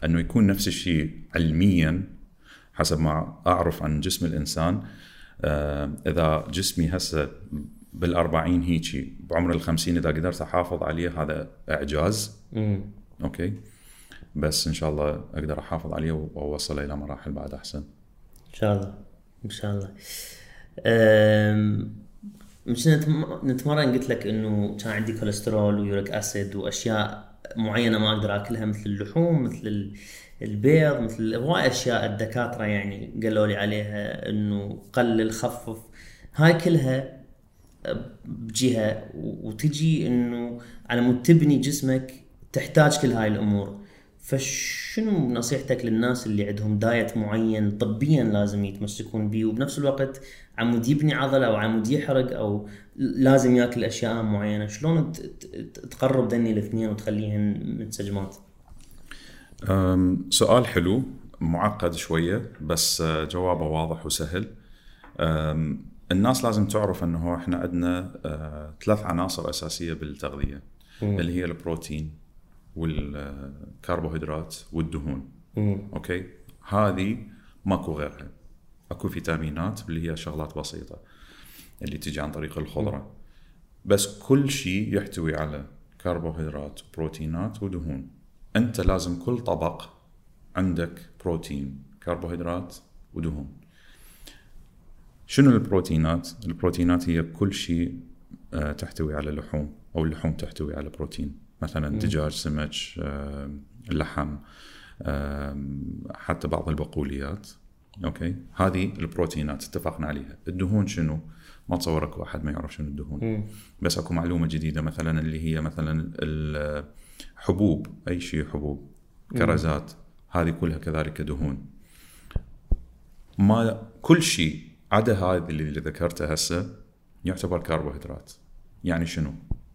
Speaker 2: إنه يكون نفس الشيء علميا حسب ما أعرف عن جسم الإنسان آه إذا جسمي هسه بالأربعين هيجي بعمر الخمسين إذا قدرت أحافظ عليه هذا إعجاز.
Speaker 1: مم.
Speaker 2: Okay. بس إن شاء الله أقدر أحافظ عليه وأوصله إلى مراحل بعد أحسن.
Speaker 1: إن شاء الله. إن شاء الله. مش نتمرن؟ قلت لك إنه كان عندي كوليسترول و uric acid وأشياء معينة ما أقدر أكلها مثل اللحوم مثل البيض مثل هواي أشياء الدكاترة يعني قالوا لي عليها إنه قلل خفف. هاي كلها بجهة وتجي إنه على مود تبني جسمك تحتاج كل هاي الأمور. فشنو نصيحتك للناس اللي عندهم diet معين طبيا لازم يتمسكون به وبنفس الوقت عمود يبني عضلة أو عمود يحرق أو لازم ياكل أشياء معينة؟ شلون تقرب ذني الاثنين وتخليهن منسجمات
Speaker 2: سؤال حلو معقد شوية بس جوابه واضح وسهل. الناس لازم تعرف إنه إحنا عندنا أه، ثلاث عناصر أساسية بالتغذية مم. اللي هي البروتين والكربوهيدرات والدهون.
Speaker 1: مم.
Speaker 2: أوكي؟ هذه ماكو غيرها. أكو فيتامينات اللي هي شغلات بسيطة اللي تجي عن طريق الخضرة. بس كل شيء يحتوي على كربوهيدرات بروتينات ودهون. أنت لازم كل طبق عندك بروتين كربوهيدرات ودهون. شنو البروتينات؟ البروتينات هي كل شيء آه، تحتوي على لحوم أو اللحوم تحتوي على بروتين. مثلا دجاج سمك لحم حتى بعض البقوليات. أوكي؟ هذه البروتينات اتفقنا عليها. الدهون شنو؟ ما تصورك واحد ما يعرف شنو الدهون.
Speaker 1: م.
Speaker 2: بس أكو معلومة جديدة مثلا اللي هي مثلا الحبوب أي شيء حبوب كرزات هذه كلها كذلك دهون. ما كل شيء عدا هذا اللي ذكرته هسه يعتبر كربوهيدرات. يعني شنو؟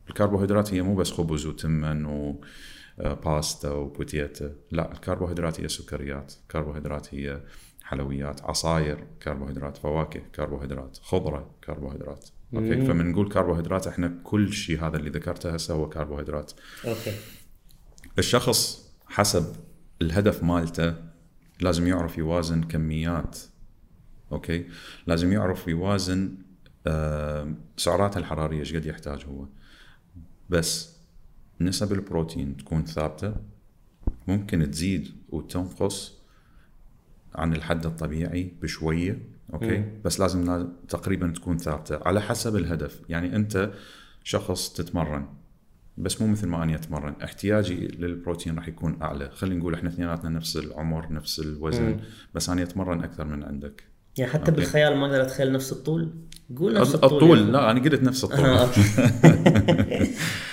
Speaker 2: الكربوهيدرات هي مو بس خبز وتمن وباستا وبوتيتا لا الكربوهيدرات هي سكريات. الكربوهيدرات هي حلويات. عصاير كربوهيدرات. فواكه كربوهيدرات. خضرة كربوهيدرات. Okay؟ فمن نقول كربوهيدرات إحنا كل شيء هذا اللي ذكرته هسه هو كربوهيدرات.
Speaker 1: Okay.
Speaker 2: الشخص حسب الهدف مالته لازم يعرف يوازن كميات okay؟ لازم يعرف يوازن سعراته الحرارية إيش قد يحتاج هو. بس نسب البروتين تكون ثابتة ممكن تزيد وتنقص عن الحد الطبيعي بشوية أوكي؟ مم. بس لازم تقريبا تكون ثابتة على حسب الهدف. يعني أنت شخص تتمرن بس مو مثل ما أنا أتمرن. احتياجي للبروتين راح يكون أعلى. خلينا نقول إحنا اثنيناتنا نفس العمر نفس الوزن مم. بس أنا أتمرن أكثر من عندك.
Speaker 1: يعني حتى
Speaker 2: أوكي.
Speaker 1: بالخيال ما أقدر أتخيل نفس الطول قول نفس الطول
Speaker 2: الطول
Speaker 1: يعني.
Speaker 2: لا أنا قلت نفس الطول
Speaker 1: آه،.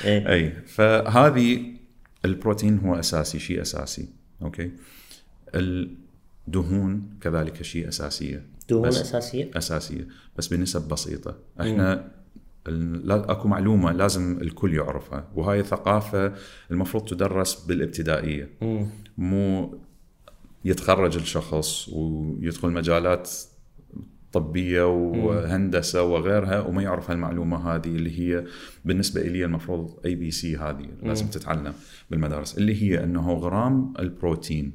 Speaker 1: إيه.
Speaker 2: أي فهذه البروتين هو أساسي شيء أساسي okay الدهون كذلك شيء أساسية
Speaker 1: دهون أساسية
Speaker 2: أساسية بس بنسب بسيطة إحنا أكو معلومة لازم الكل يعرفها وهاي ثقافة المفروض تدرس بالابتدائية
Speaker 1: مم.
Speaker 2: مو يتخرج الشخص ويدخل مجالات طبية وهندسة وغيرها وما يعرف هالمعلومة هذه اللي هي بالنسبة لي المفروض ABC هذه لازم تتعلم بالمدارس اللي هي إنه غرام البروتين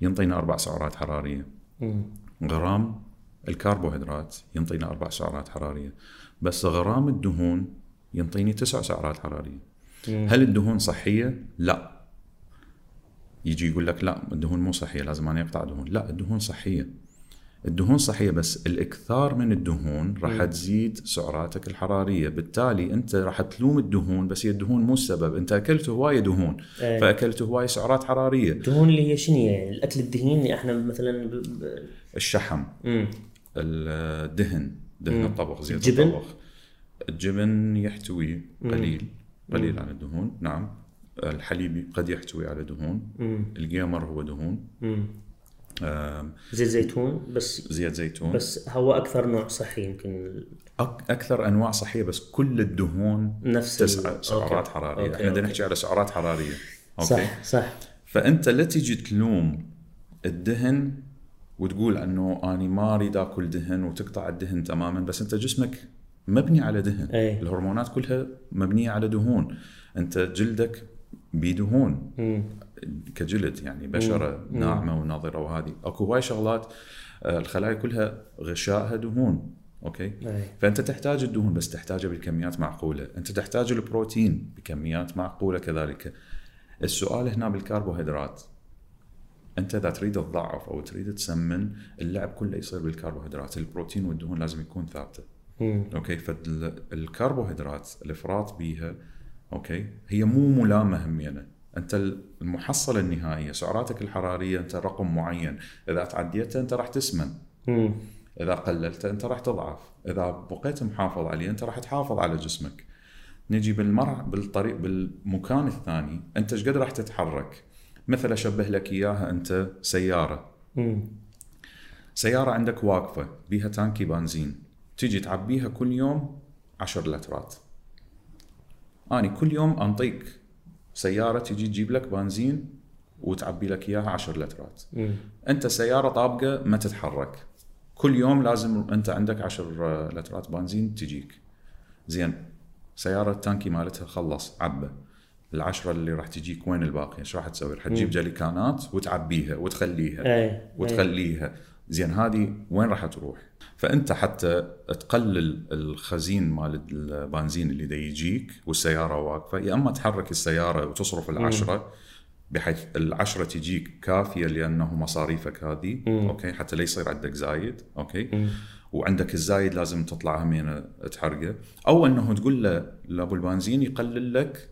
Speaker 2: ينطينا أربع سعرات حرارية.
Speaker 1: مم.
Speaker 2: غرام الكربوهيدرات ينطينا أربع سعرات حرارية. بس غرام الدهون ينطيني تسع سعرات حرارية. هل الدهون صحية؟ لا. يجي يقول لك لا الدهون مو صحية لازم أنا أقطع دهون. لا الدهون صحية. الدهون صحية بس الإكثار من الدهون راح تزيد سعراتك الحرارية. بالتالي أنت راح تلوم الدهون بس هي الدهون مو السبب. أنت أكلت هوايه دهون
Speaker 1: إيه.
Speaker 2: فأكلت هوايه سعرات حرارية.
Speaker 1: الدهون اللي هي شنو يعني الأكل الدهين اللي إحنا مثلا ب... ب...
Speaker 2: الشحم
Speaker 1: مم.
Speaker 2: الدهن دهن الطبخ زيت
Speaker 1: الجبن؟
Speaker 2: الطبخ. الجبن يحتوي قليل قليل على الدهون. نعم. الحليب قد يحتوي على دهون.
Speaker 1: مم.
Speaker 2: الجيمر هو دهون.
Speaker 1: مم. زيت زيتون بس
Speaker 2: زيت زيتون
Speaker 1: بس هو أكثر نوع صحي يمكن
Speaker 2: أكثر أنواع صحية بس كل الدهون
Speaker 1: نفس
Speaker 2: تسعة سعرات
Speaker 1: okay.
Speaker 2: حرارية
Speaker 1: okay،
Speaker 2: إحنا بدنا. نحكي على سعرات حرارية okay
Speaker 1: صح صح
Speaker 2: فأنت لا تجي تلوم الدهن وتقول إنه أنا ما أريد آكل دهن وتقطع الدهن تماما بس أنت جسمك مبني على دهن
Speaker 1: أي.
Speaker 2: الهرمونات كلها مبنية على دهون أنت جلدك بدهون. كجلد يعني بشرة ناعمة وناضره وهذه. أكو هواي شغلات آه، الخلايا كلها غشائها دهون okay؟
Speaker 1: أي.
Speaker 2: فأنت تحتاج الدهون بس تحتاجها بكميات معقولة. أنت تحتاج البروتين بكميات معقولة كذلك. السؤال هنا بالكربوهيدرات. أنت إذا تريد تضعف أو تريد تسمن اللعب كله يصير بالكربوهيدرات. البروتين والدهون لازم يكون ثابتة.
Speaker 1: مم.
Speaker 2: Okay؟ فالكربوهيدرات الإفراط بيها okay؟ هي مو ملامة همينة. أنت المحصله النهائيه سعراتك الحرارية أنت رقم معين. إذا تعديته أنت راح تسمن.
Speaker 1: مم.
Speaker 2: إذا قللته أنت راح تضعف. إذا بقيت محافظ عليه أنت راح تحافظ على جسمك. نجي بالمر بالطريق بالمكان الثاني. أنت إيش قد راح تتحرك؟ مثل أشبه لك إياها أنت سيارة.
Speaker 1: مم.
Speaker 2: سيارة عندك واقفة بيها تانكي بنزين. تيجي تعبيها كل يوم 10 لترات. أني كل يوم أنطيك. سيارة تيجي تجيب لك بنزين وتعبي لك إياها 10 لترات.
Speaker 1: مم.
Speaker 2: أنت سيارة طابقة ما تتحرك. كل يوم لازم أنت عندك 10 لترات بنزين تجيك. زين سيارة التانكي مالتها خلص عبى العشرة اللي راح تجيك وين الباقي؟ إيش راح تسوي؟ راح تجيب جليكانات وتعبيها وتخليها
Speaker 1: اي
Speaker 2: وتخليها. زين هذه وين راح تروح؟ فأنت حتى تقلل الخزين مال البنزين اللي دا يجيك والسيارة واقفة يا أما تحرك السيارة وتصرف العشرة بحيث العشرة تجيك كافية لأنه مصاريفك هذه okay؟ حتى لا يصير عندك زايد okay؟ وعندك الزايد لازم تطلع همين تحرقه. أو أنه تقول له لأبو البنزين يقلل لك.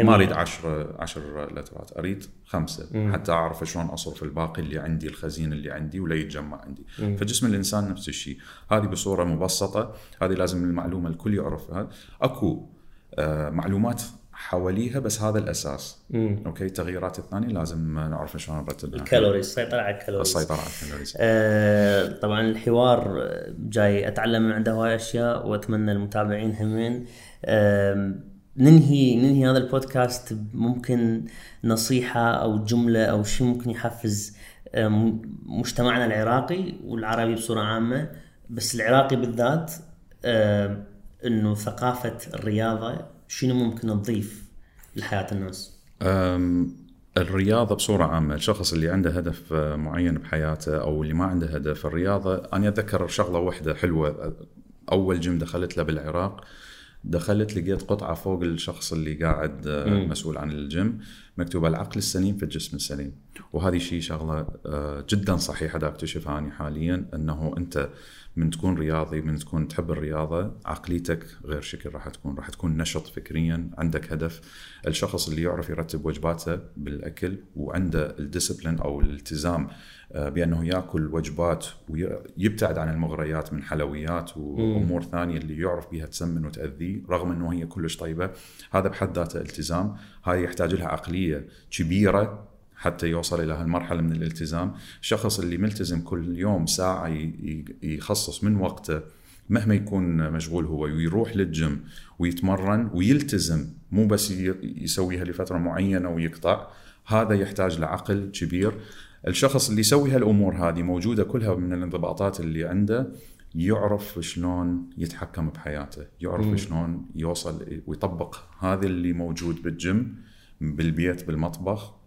Speaker 2: ما أريد 10 10 لترات أريد خمسة حتى أعرف شلون اصرف الباقي اللي عندي الخزين اللي عندي ولا يتجمع عندي. فجسم الإنسان نفس الشيء. هذه بصورة مبسطة هذه لازم المعلومة الكل يعرفها. أكو آه معلومات حواليها بس هذا الأساس.
Speaker 1: مم.
Speaker 2: okay التغييرات الثانية لازم نعرف شلون نرتبها.
Speaker 1: الكالوريز السيطره على ال
Speaker 2: calories. السيطرة على ال calories.
Speaker 1: آه، طبعا الحوار آه، جاي أتعلم من عنده هواي أشياء وأتمنى المتابعين همين. آم، ننهي ننهي هذا البودكاست ممكن نصيحة أو جملة أو شيء ممكن يحفز آم، مجتمعنا العراقي والعربي بصورة عامة بس العراقي بالذات آم، إنه ثقافة الرياضة شنو ممكن تضيف لحياة الناس؟
Speaker 2: أم، الرياضة بصورة عامة الشخص اللي عنده هدف آه، معين بحياته أو اللي ما عنده هدف الرياضة أنا أتذكر شغلة واحدة حلوة أول جيم دخلت له بالعراق دخلت لقيت قطعة فوق الشخص اللي قاعد آه، مسؤول عن الجيم مكتوبة العقل السليم في الجسم السليم. وهذه شيء شغلة آه، جدا صحيحة دا اكتشفها اني حاليا إنه أنت من تكون رياضي من تكون تحب الرياضة عقليتك غير شكل راح تكون راح تكون نشط فكريا عندك هدف. الشخص اللي يعرف يرتب وجباته بالأكل وعنده ال discipline أو الالتزام بأنه يأكل وجبات ويبتعد عن المغريات من حلويات وأمور ثانية اللي يعرف بها تسمن وتأذيه رغم إنه هي كلش طيبة. هذا بحد ذاته التزام. هاي يحتاج لها عقلية كبيرة حتى يوصل إلى هالمرحلة من الالتزام. الشخص اللي ملتزم كل يوم ساعة يخصص من وقته مهما يكون مشغول هو ويروح للجيم ويتمرن ويلتزم مو بس يسويها لفترة معينة ويقطع هذا يحتاج لعقل كبير. الشخص اللي يسوي هالأمور هذه موجودة كلها من الانضباطات اللي عنده يعرف شلون يتحكم بحياته يعرف مم. شلون يوصل ويطبق هذا اللي موجود بالجيم بالبيت بالمطبخ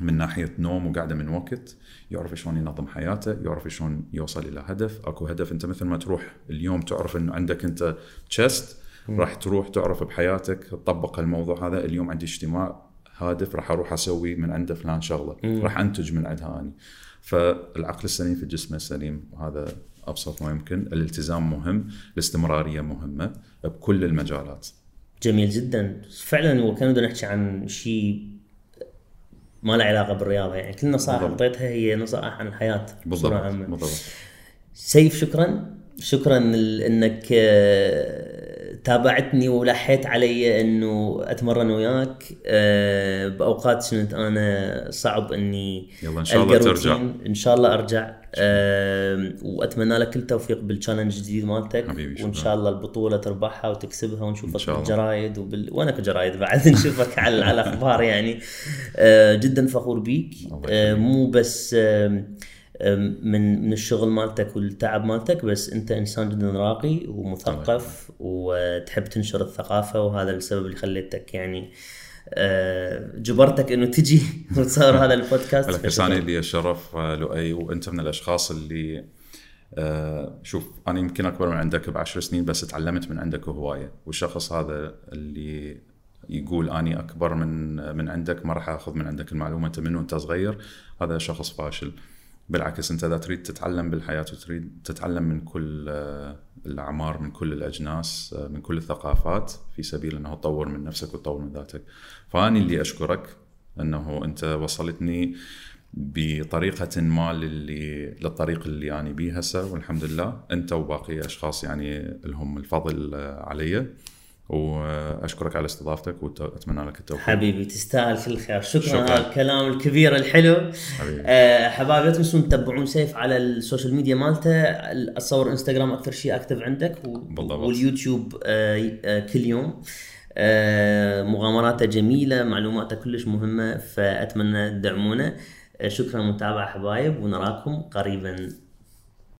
Speaker 2: من ناحية نوم وقعده من وقت يعرف شلون ينظم حياته يعرف شلون يوصل إلى هدف. أكو هدف أنت مثل ما تروح اليوم تعرف إنه عندك أنت تشست راح تروح تعرف بحياتك تطبق الموضوع هذا. اليوم عندي اجتماع هادف راح أروح أسوي من عنده فلان شغلة. راح أنتج من عندها أني. فالعقل السليم في الجسم السليم هذا أبسط ما يمكن. الالتزام مهم الاستمرارية مهمة بكل المجالات.
Speaker 1: جميل جدا. فعلا وكان نحكي عن شيء ما له علاقة بالرياضة يعني كل نصائح أعطيتها هي نصائح عن الحياة
Speaker 2: بالضبط بالضبط.
Speaker 1: سيف شكرا. شكرا إنك آه، تابعتني ولحيت علي إنه أتمرن وياك. آه، بأوقات كنت أنا صعب إني
Speaker 2: يلا إن شاء الله ترجع.
Speaker 1: إن شاء الله أرجع. وأتمنى لك كل التوفيق بالتشالنج الجديد مالتك.
Speaker 2: حبيبي
Speaker 1: وإن شاء الله البطولة تربحها وتكسبها ونشوفك بالجرايد وبال... وأنا في جرايد بعد نشوفك على على الأخبار يعني. آه، جدا فخور بيك. مو بس من من الشغل مالتك والتعب مالتك بس أنت إنسان جدا راقي ومثقف وتحب تنشر الثقافة وهذا السبب اللي خليتك يعني آه، جبرتك إنه تجي وتصور هذا البودكاست.
Speaker 2: لك ثاني لي الشرف آه، لؤي وأنت من الأشخاص اللي آه، شوف أنا يمكن أكبر من عندك بعشر سنين بس تعلمت من عندك هواية. والشخص هذا اللي يقول أني أكبر من من عندك ما راح آخذ من عندك المعلومة أنت منه وانت صغير هذا شخص فاشل. بالعكس انت إذا تريد تتعلم بالحياة وتريد تتعلم من كل آه، الأعمار من كل الأجناس آه، من كل الثقافات في سبيل أنه تطور من نفسك وتطور من ذاتك. فاني اللي أشكرك أنه أنت وصلتني بطريقة ما للي للطريق اللي يعني بيه هسه والحمد لله. أنت وباقي أشخاص يعني لهم الفضل آه، علي. وأشكرك على استضافتك وأتمنى لك التوفيق.
Speaker 1: حبيبي تستاهل كل خير. شكرا, شكرا. على الكلام الكبير الحلو. حبيبي. أه حبايبي لا تنسون تتابعون سيف على ال social media مالته. أتصور إنستغرام أكثر شيء active عندك و... بالضبط. واليوتيوب أه أه كل يوم. أه مغامراته جميلة معلوماته كلش مهمة فأتمنى تدعمونه أه شكرا متابعه حبايب ونراكم قريبا.